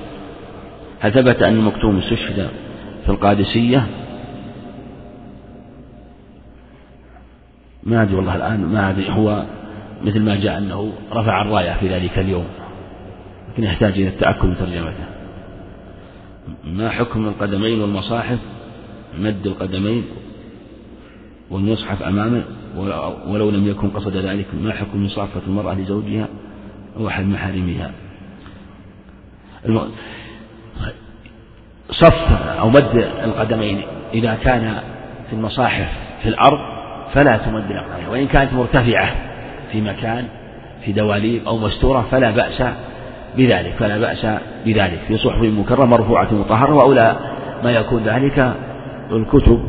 هل ثبت أن المكتوم استشهد في القادسية. ما أدري والله الآن ما أدري هو مثل ما جاء أنه رفع الراية في ذلك اليوم لكن يحتاج إلى التأكد من ترجمته. ما حكم القدمين والمصاحف؟ مد القدمين. والمصحف أمامه ولو لم يكن قصد ذلك ما حكم مصافة المرأة لزوجها أو أحد محارمها صف أو مد القدمين إذا كان في المصاحف في الأرض فلا تمد الأقدام وإن كانت مرتفعة في مكان في دواليب أو مستورة فلا بأس بذلك فلا بأس بذلك. في صحف مكرمة مرفوعة مطهرة وأولى ما يكون ذلك الكتب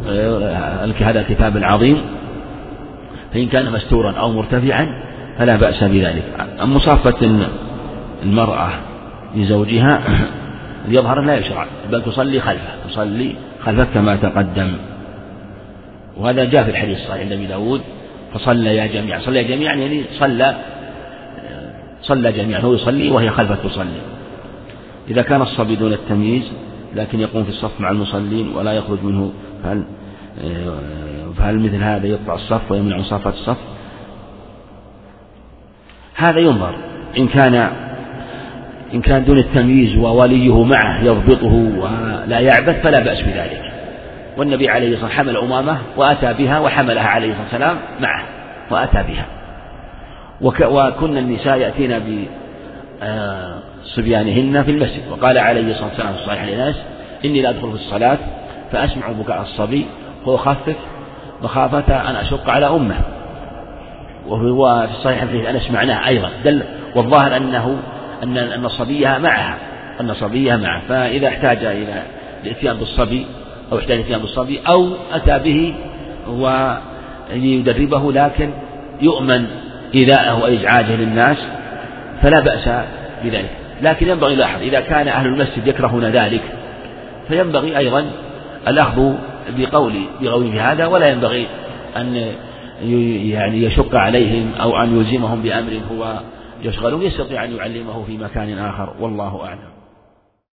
هذا الكتاب العظيم فإن كان مستورا أو مرتفعا فلا بأس بذلك. مصافة المرأة لزوجها [clears throat] يظهر لا يشرع بل تصلي خلفه تصلي خلفه كما تقدم. وهذا جاء في الحديث الصحيح عند أبي داود فصلى جميعا صلى جميعا يعني صلى صلى جميعا هو يصلي وهي خلفه تصلي. إذا كان الصبي دون التمييز لكن يقوم في الصف مع المصلين ولا يخرج منه. فهل فهل مثل هذا يقطع الصف ويمنع مصافة الصف؟ هذا ينظر. إن كان إن كان دون التمييز ووليه معه يضبطه ولا يعبث فلا بأس بذلك. والنبي عليه الصلاة والسلام حمل أمامة وأتى بها وحملها عليه الصلاة والسلام معه وأتى بها. وكن النساء يأتين بصبيانهن في المسجد. وقال عليه الصلاة والسلام في الصحيح لناس إني لا أدخل في الصلاة فأسمع بكاء الصبي فأخفف مخافة أن أشق على أمه. وهو في الصحيح الحديث أنس معناه أيضا. دل والظاهر أنه أن أن الصبي معها أن صبيها معه فإذا احتاج إلى الإتيان بالصبي أو احتاج الإتيان بالصبي أو أتى به ويدربه لكن يؤمن إيذاءه وإزعاجه للناس فلا بأس بذلك. لكن ينبغي لاحظ إذا كان أهل المسجد يكرهون ذلك فينبغي أيضا الأخذ بقول بقول في هذا ولا ينبغي أن يعني يشق عليهم أو أن يلزمهم بأمر هو يشغلهم يستطيع أن يعلمه في مكان آخر والله أعلم.